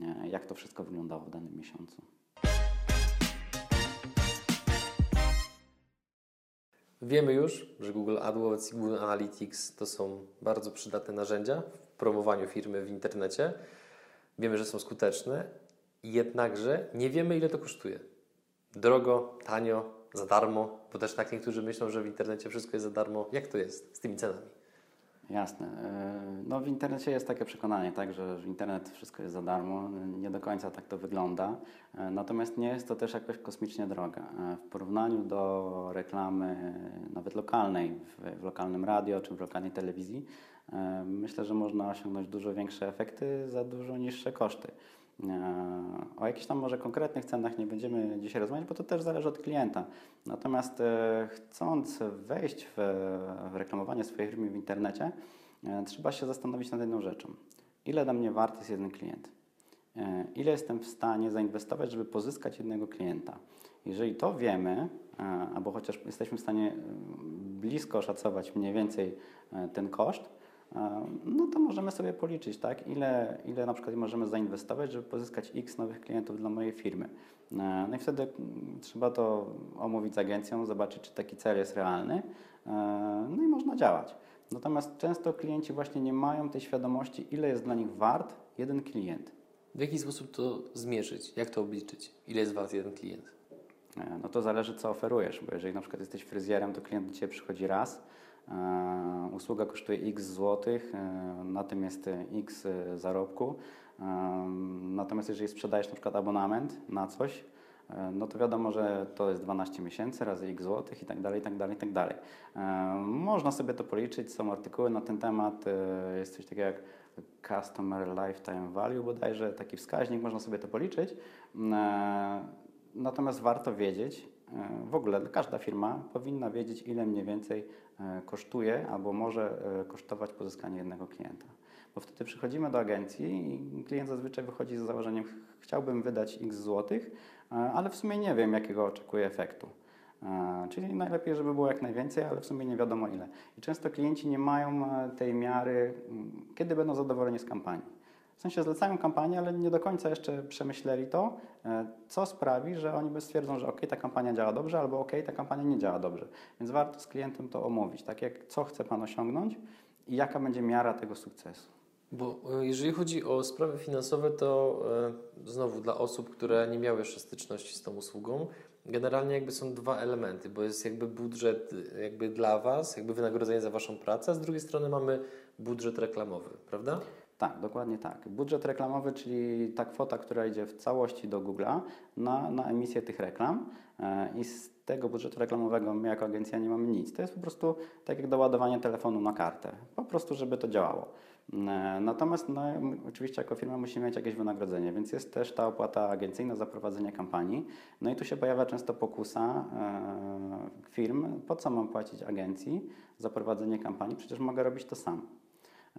e, jak to wszystko wyglądało w danym miesiącu. Wiemy już, że Google AdWords i Google Analytics to są bardzo przydatne narzędzia w promowaniu firmy w internecie. Wiemy, że są skuteczne, jednakże nie wiemy, ile to kosztuje. Drogo, tanio, za darmo, bo też tak niektórzy myślą, że w internecie wszystko jest za darmo. Jak to jest z tymi cenami? Jasne. E, no w internecie jest takie przekonanie, tak, że internet wszystko jest za darmo. Nie do końca tak to wygląda. E, natomiast nie jest to też jakoś kosmicznie droga. E, w porównaniu do reklamy nawet lokalnej, w lokalnym radio czy w lokalnej telewizji, myślę, że można osiągnąć dużo większe efekty za dużo niższe koszty. E, o jakichś tam może konkretnych cenach nie będziemy dzisiaj rozmawiać, bo to też zależy od klienta. Natomiast e, chcąc wejść w, reklamowanie swojej firmy w internecie, e, trzeba się zastanowić nad jedną rzeczą. Ile dla mnie wart jest jeden klient? Ile jestem w stanie zainwestować, żeby pozyskać jednego klienta? Jeżeli to wiemy, albo chociaż jesteśmy w stanie blisko oszacować mniej więcej ten koszt, no to możemy sobie policzyć, tak, ile, ile na przykład możemy zainwestować, żeby pozyskać x nowych klientów dla mojej firmy. E, no i wtedy mm, trzeba to omówić z agencją, zobaczyć, czy taki cel jest realny, e, no i można działać. Natomiast często klienci właśnie nie mają tej świadomości, ile jest dla nich wart jeden klient. W jaki sposób to zmierzyć? Jak to obliczyć? Ile jest wart jeden klient? E, no to zależy, co oferujesz, bo jeżeli na przykład jesteś fryzjerem, to klient do Ciebie przychodzi raz, usługa kosztuje x złotych, e, na tym jest x zarobku. E, natomiast jeżeli sprzedajesz na przykład abonament na coś, no to wiadomo, że to jest 12 miesięcy razy x złotych i tak dalej, i tak dalej, i tak dalej. Można sobie to policzyć, są artykuły na ten temat, jest coś takiego jak Customer Lifetime Value bodajże, taki wskaźnik, można sobie to policzyć. Natomiast warto wiedzieć, w ogóle każda firma powinna wiedzieć, ile mniej więcej E, kosztuje albo może e, kosztować pozyskanie jednego klienta. Bo wtedy przychodzimy do agencji i klient zazwyczaj wychodzi z założeniem, chciałbym wydać x złotych, e, ale w sumie nie wiem, jakiego oczekuję efektu. E, Czyli najlepiej, żeby było jak najwięcej, ale w sumie nie wiadomo ile. I często klienci nie mają e, tej miary, kiedy będą zadowoleni z kampanii. W sensie zlecają kampanię, ale nie do końca jeszcze przemyśleli to, e, co sprawi, że oni by stwierdzą, że ok, ta kampania działa dobrze, albo ok, ta kampania nie działa dobrze. Więc warto z klientem to omówić, tak jak co chce Pan osiągnąć i jaka będzie miara tego sukcesu. Bo e, jeżeli chodzi o sprawy finansowe, to e, znowu dla osób, które nie miały jeszcze styczności z tą usługą, generalnie jakby są dwa elementy, bo jest jakby budżet jakby dla Was, jakby wynagrodzenie za Waszą pracę, a z drugiej strony mamy budżet reklamowy, prawda? Tak, dokładnie tak. Budżet reklamowy, czyli ta kwota, która idzie w całości do Google'a na, na emisję tych reklam e, i z tego budżetu reklamowego my jako agencja nie mamy nic. To jest po prostu tak jak doładowanie telefonu na kartę, po prostu żeby to działało. E, Natomiast no, oczywiście jako firma musimy mieć jakieś wynagrodzenie, więc jest też ta opłata agencyjna za prowadzenie kampanii. No i tu się pojawia często pokusa e, firm, po co mam płacić agencji za prowadzenie kampanii, przecież mogę robić to sam.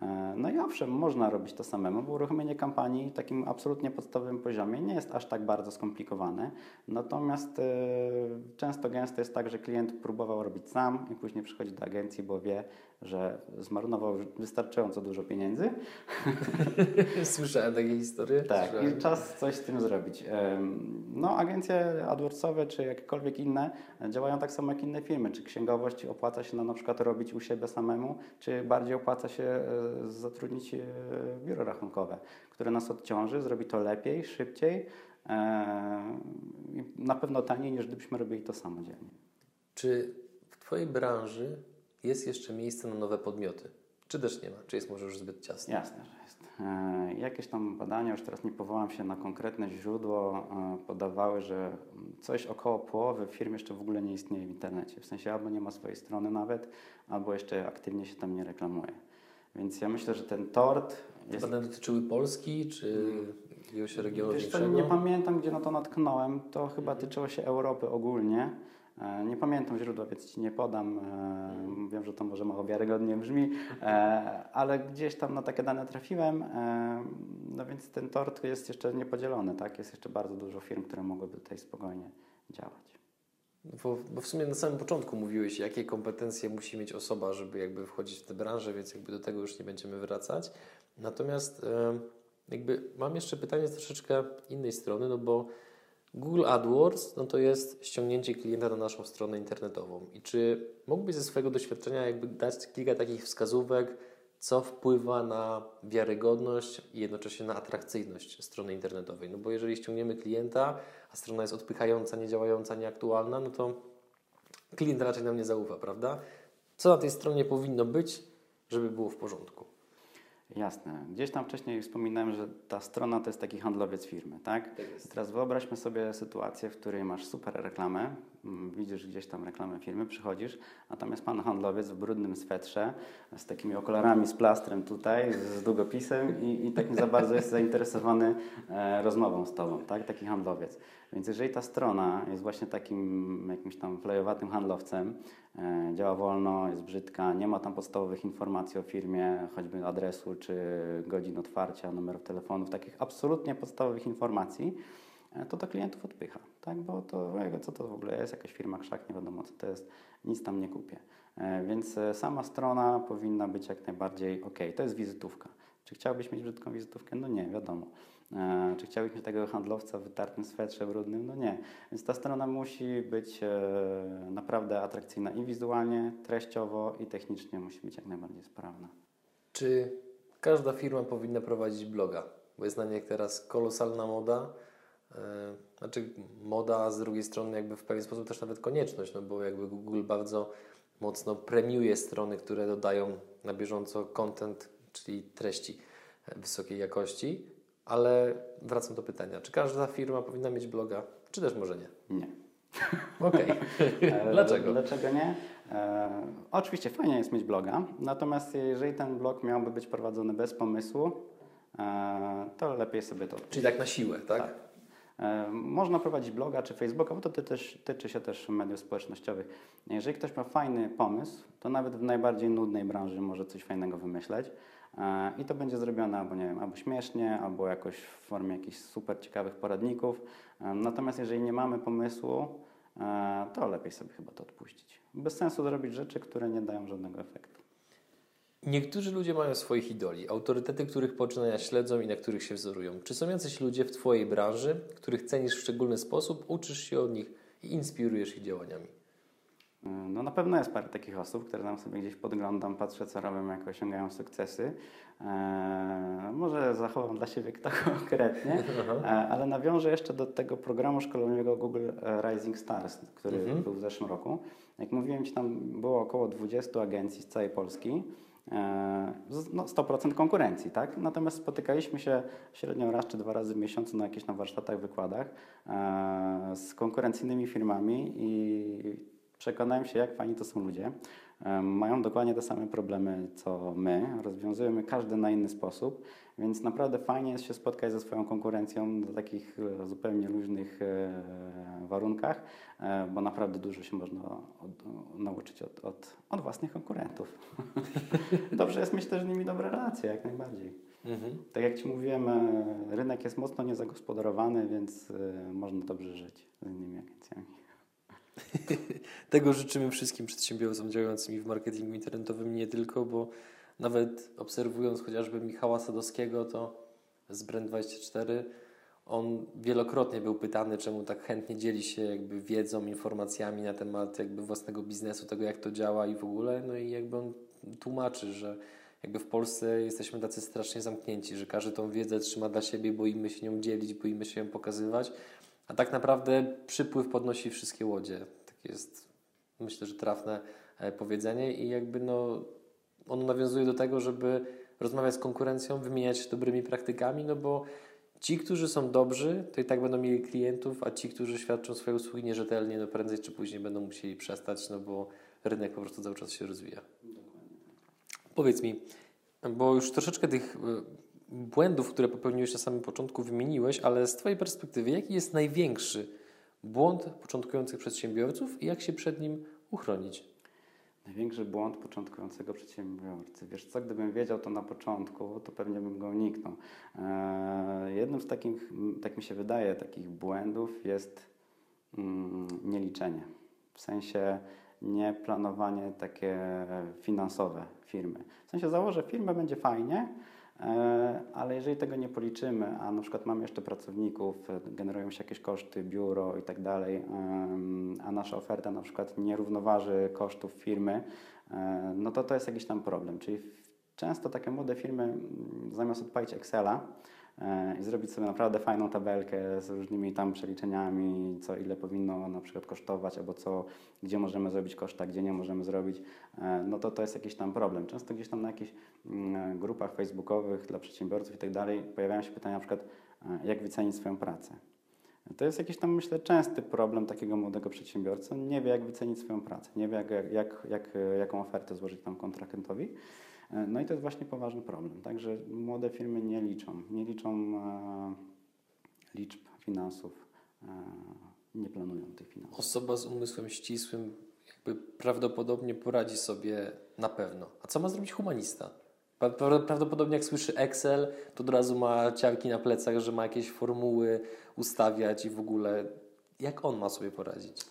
E, No i owszem, można robić to samemu, bo uruchomienie kampanii w takim absolutnie podstawowym poziomie nie jest aż tak bardzo skomplikowane. Natomiast e, często gęsto jest tak, że klient próbował robić sam i później przychodzi do agencji, bo wie, że zmarnował wystarczająco dużo pieniędzy. Słyszałem takie historie. Tak, i czas coś z tym zrobić. No, agencje AdWordsowe czy jakiekolwiek inne e, działają tak samo jak inne firmy. Czy księgowość opłaca się nam na przykład robić u siebie samemu, czy bardziej opłaca się e, zatrudnić e, biuro rachunkowe, które nas odciąży, zrobi to lepiej, szybciej i na pewno taniej niż gdybyśmy robili to samodzielnie. Czy w Twojej branży jest jeszcze miejsce na nowe podmioty? Czy też nie ma? Czy jest może już zbyt ciasno? Jasne, że jest. E, Jakieś tam badania, już teraz nie powołam się na konkretne źródło, e, podawały, że coś około połowy firm jeszcze w ogóle nie istnieje w internecie. W sensie albo nie ma swojej strony nawet, albo jeszcze aktywnie się tam nie reklamuje. Więc ja myślę, że ten tort jest... Badania dotyczyły Polski, czy jakiegoś regionu Wiesz większego? nie pamiętam, gdzie na to natknąłem. To chyba tyczyło się Europy ogólnie. E, Nie pamiętam źródła, więc ci nie podam. E, Wiem, że to może mało wiarygodnie brzmi, e, ale gdzieś tam na takie dane trafiłem. No więc ten tort jest jeszcze niepodzielony, tak? Jest jeszcze bardzo dużo firm, które mogłyby tutaj spokojnie działać. Bo, bo w sumie na samym początku mówiłeś, jakie kompetencje musi mieć osoba, żeby jakby wchodzić w tę branżę, więc jakby do tego już nie będziemy wracać. Natomiast jakby mam jeszcze pytanie z troszeczkę innej strony, no bo Google AdWords no to jest ściągnięcie klienta na naszą stronę internetową. I czy mógłbyś ze swojego doświadczenia jakby dać kilka takich wskazówek, co wpływa na wiarygodność i jednocześnie na atrakcyjność strony internetowej? No bo jeżeli ściągniemy klienta, a strona jest odpychająca, niedziałająca, nieaktualna, no to klient raczej nam nie zaufa, prawda? Co na tej stronie powinno być, żeby było w porządku? Jasne. Gdzieś tam wcześniej wspominałem, że ta strona to jest taki handlowiec firmy, tak? Tak. Teraz wyobraźmy sobie sytuację, w której masz super reklamę, widzisz gdzieś tam reklamę firmy, przychodzisz, a tam jest pan handlowiec w brudnym swetrze, z takimi okularami, z plastrem tutaj, z długopisem i, i tak nie za bardzo jest zainteresowany e, rozmową z tobą, tak? Taki handlowiec. Więc jeżeli ta strona jest właśnie takim jakimś tam flejowatym handlowcem, e, działa wolno, jest brzydka, nie ma tam podstawowych informacji o firmie, choćby adresu czy godzin otwarcia, numerów telefonów, takich absolutnie podstawowych informacji, to to klientów odpycha, tak? Bo to, ego, co to w ogóle jest, jakaś firma krzak, nie wiadomo co to jest, nic tam nie kupię. E, Więc e, sama strona powinna być jak najbardziej ok. To jest wizytówka. Czy chciałbyś mieć brzydką wizytówkę? No nie, wiadomo. E, Czy chciałbyś mieć tego handlowca w wytartym swetrze brudnym? No nie. Więc ta strona musi być e, naprawdę atrakcyjna i wizualnie, treściowo i technicznie musi być jak najbardziej sprawna. Czy każda firma powinna prowadzić bloga? Bo jest na nie teraz kolosalna moda. E, Znaczy moda, a z drugiej strony jakby w pewien sposób też nawet konieczność, no bo jakby Google bardzo mocno premiuje strony, które dodają na bieżąco content, czyli treści wysokiej jakości. Ale wracam do pytania, czy każda firma powinna mieć bloga, czy też może nie? Nie. Okej. E, Dlaczego? Dlaczego nie? E, oczywiście fajnie jest mieć bloga, natomiast jeżeli ten blog miałby być prowadzony bez pomysłu, e, to lepiej sobie to Czyli tak na siłę, tak? Tak. E, Można prowadzić bloga czy Facebooka, bo to ty- też, tyczy się też mediów społecznościowych. Jeżeli ktoś ma fajny pomysł, to nawet w najbardziej nudnej branży może coś fajnego wymyśleć. E, I to będzie zrobione albo, nie wiem, albo śmiesznie, albo jakoś w formie jakichś super ciekawych poradników. E, Natomiast jeżeli nie mamy pomysłu, to lepiej sobie chyba to odpuścić. Bez sensu zrobić rzeczy, które nie dają żadnego efektu. Niektórzy ludzie mają swoich idoli, autorytety, których poczynania śledzą i na których się wzorują. Czy są jacyś ludzie w Twojej branży, których cenisz w szczególny sposób, uczysz się od nich i inspirujesz ich działaniami? No na pewno jest parę takich osób, które tam sobie gdzieś podglądam, patrzę co robią, jak osiągają sukcesy. Eee, może zachowam dla siebie kto konkretnie, e, ale nawiążę jeszcze do tego programu szkoleniowego Google Rising Stars, który Mhm. był w zeszłym roku. Jak mówiłem Ci, tam było około 20 agencji z całej Polski. E, No 100% konkurencji, tak? Natomiast spotykaliśmy się średnio raz czy dwa razy w miesiącu na jakichś tam warsztatach, wykładach e, z konkurencyjnymi firmami i przekonałem się, jak fajni to są ludzie. Mają dokładnie te same problemy, co my. Rozwiązujemy każdy na inny sposób, więc naprawdę fajnie jest się spotkać ze swoją konkurencją na takich e, zupełnie luźnych e, warunkach, e, bo naprawdę dużo się można od, nauczyć od, od, od własnych konkurentów. Dobrze jest mieć też z nimi dobre relacje, jak najbardziej. Mhm. Tak jak Ci mówiłem, rynek jest mocno niezagospodarowany, więc można dobrze żyć z innymi agencjami. Tego życzymy wszystkim przedsiębiorcom działającym w marketingu internetowym, nie tylko, bo nawet obserwując chociażby Michała Sadowskiego, to z Brand24, on wielokrotnie był pytany, czemu tak chętnie dzieli się jakby wiedzą, informacjami na temat jakby własnego biznesu, tego jak to działa i w ogóle, no i jakby on tłumaczy, że jakby w Polsce jesteśmy tacy strasznie zamknięci, że każdy tą wiedzę trzyma dla siebie, boimy się nią dzielić, boimy się ją pokazywać, a tak naprawdę przypływ podnosi wszystkie łodzie. Tak jest, myślę, że trafne e, powiedzenie i jakby no, ono nawiązuje do tego, żeby rozmawiać z konkurencją, wymieniać się dobrymi praktykami, no bo ci, którzy są dobrzy, to i tak będą mieli klientów, a ci, którzy świadczą swoje usługi nierzetelnie, no prędzej czy później będą musieli przestać, no bo rynek po prostu cały czas się rozwija. Powiedz mi, bo już troszeczkę tych y, błędów, które popełniłeś na samym początku, wymieniłeś, ale z Twojej perspektywy, jaki jest największy błąd początkujących przedsiębiorców i jak się przed nim uchronić? Największy błąd początkującego przedsiębiorcy. Wiesz co, gdybym wiedział to na początku, to pewnie bym go uniknął. Eee, jednym z takich, tak mi się wydaje, takich błędów jest mm, nieliczenie. W sensie nie planowanie takie finansowe firmy. W sensie założę firmę, będzie fajnie, ale jeżeli tego nie policzymy, a na przykład mamy jeszcze pracowników, e, generują się jakieś koszty, biuro i tak dalej, a nasza oferta na przykład nie równoważy kosztów firmy, e, no to to jest jakiś tam problem. Czyli często takie młode firmy mm, zamiast odpalić Excela, e, i zrobić sobie naprawdę fajną tabelkę z różnymi tam przeliczeniami, co ile powinno na przykład kosztować, albo co, gdzie możemy zrobić koszta, gdzie nie możemy zrobić, e, no to to jest jakiś tam problem. Często gdzieś tam na jakichś mm, grupach facebookowych dla przedsiębiorców i tak dalej pojawiają się pytania na przykład, e, jak wycenić swoją pracę. To jest jakiś tam, myślę, częsty problem takiego młodego przedsiębiorcy. Nie wie, jak wycenić swoją pracę, nie wie, jak, jak, jak, jaką ofertę złożyć tam kontrahentowi. E, No i to jest właśnie poważny problem. Także młode firmy nie liczą, nie liczą e, liczb finansów, e, nie planują tych finansów. Osoba z umysłem ścisłym jakby prawdopodobnie poradzi sobie na pewno. A co ma zrobić humanista? Prawdopodobnie jak słyszy Excel, to od razu ma ciałki na plecach, że ma jakieś formuły ustawiać i w ogóle jak on ma sobie poradzić?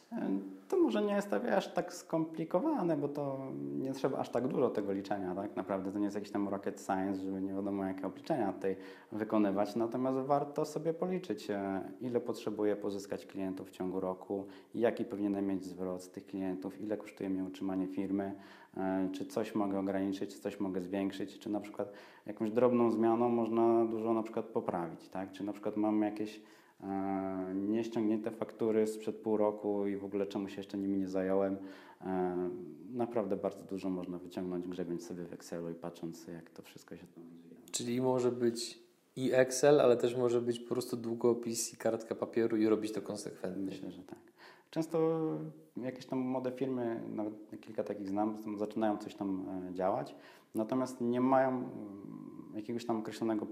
To może nie jest tak aż tak skomplikowane, bo to nie trzeba aż tak dużo tego liczenia, tak naprawdę to nie jest jakiś tam rocket science, żeby nie wiadomo jakie obliczenia tutaj wykonywać, natomiast warto sobie policzyć, e, ile potrzebuję pozyskać klientów w ciągu roku, jaki powinienem mieć zwrot z tych klientów, ile kosztuje mnie utrzymanie firmy, e, czy coś mogę ograniczyć, czy coś mogę zwiększyć, czy na przykład jakąś drobną zmianą można dużo na przykład poprawić, tak? Czy na przykład mam jakieś nieściągnięte faktury sprzed pół roku i w ogóle czemu się jeszcze nimi nie zająłem. E, Naprawdę bardzo dużo można wyciągnąć, grzebiąc sobie w Excelu i patrząc, jak to wszystko się tam rozwija. Czyli może być i Excel, ale też może być po prostu długopis i kartka papieru i robić to konsekwentnie. Myślę, że tak. Często jakieś tam młode firmy, nawet kilka takich znam, zaczynają coś tam e, działać, natomiast nie mają mm, jakiegoś tam określonego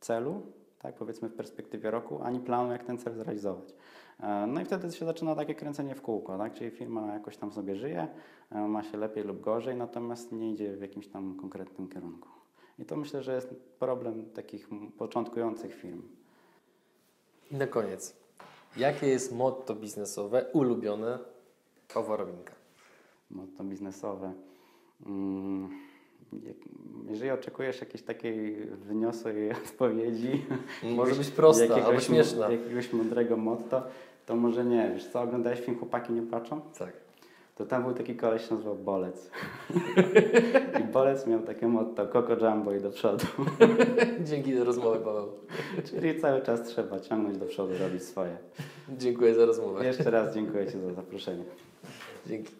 celu, tak, powiedzmy w perspektywie roku, ani planu, jak ten cel zrealizować. E, No i wtedy się zaczyna takie kręcenie w kółko, tak? czyli firma jakoś tam sobie żyje, e, ma się lepiej lub gorzej, natomiast nie idzie w jakimś tam konkretnym kierunku. I to myślę, że jest problem takich początkujących firm. I na koniec, jakie jest motto biznesowe ulubione Pawła Robinka? motto biznesowe. Mm, Jeżeli oczekujesz jakiejś takiej wyniosłej odpowiedzi, Może być prosta albo śmieszna. jakiegoś mądrego motto, to może nie. Wiesz co, oglądałeś film Chłopaki nie płaczą? Tak. To tam był taki koleś, się nazywał Bolec. I Bolec miał takie motto, Coco Jumbo i do przodu. Dzięki za rozmowę, Paweł. Czyli cały czas trzeba ciągnąć do przodu, robić swoje. Dziękuję za rozmowę. Jeszcze raz dziękuję Ci za zaproszenie. Dzięki.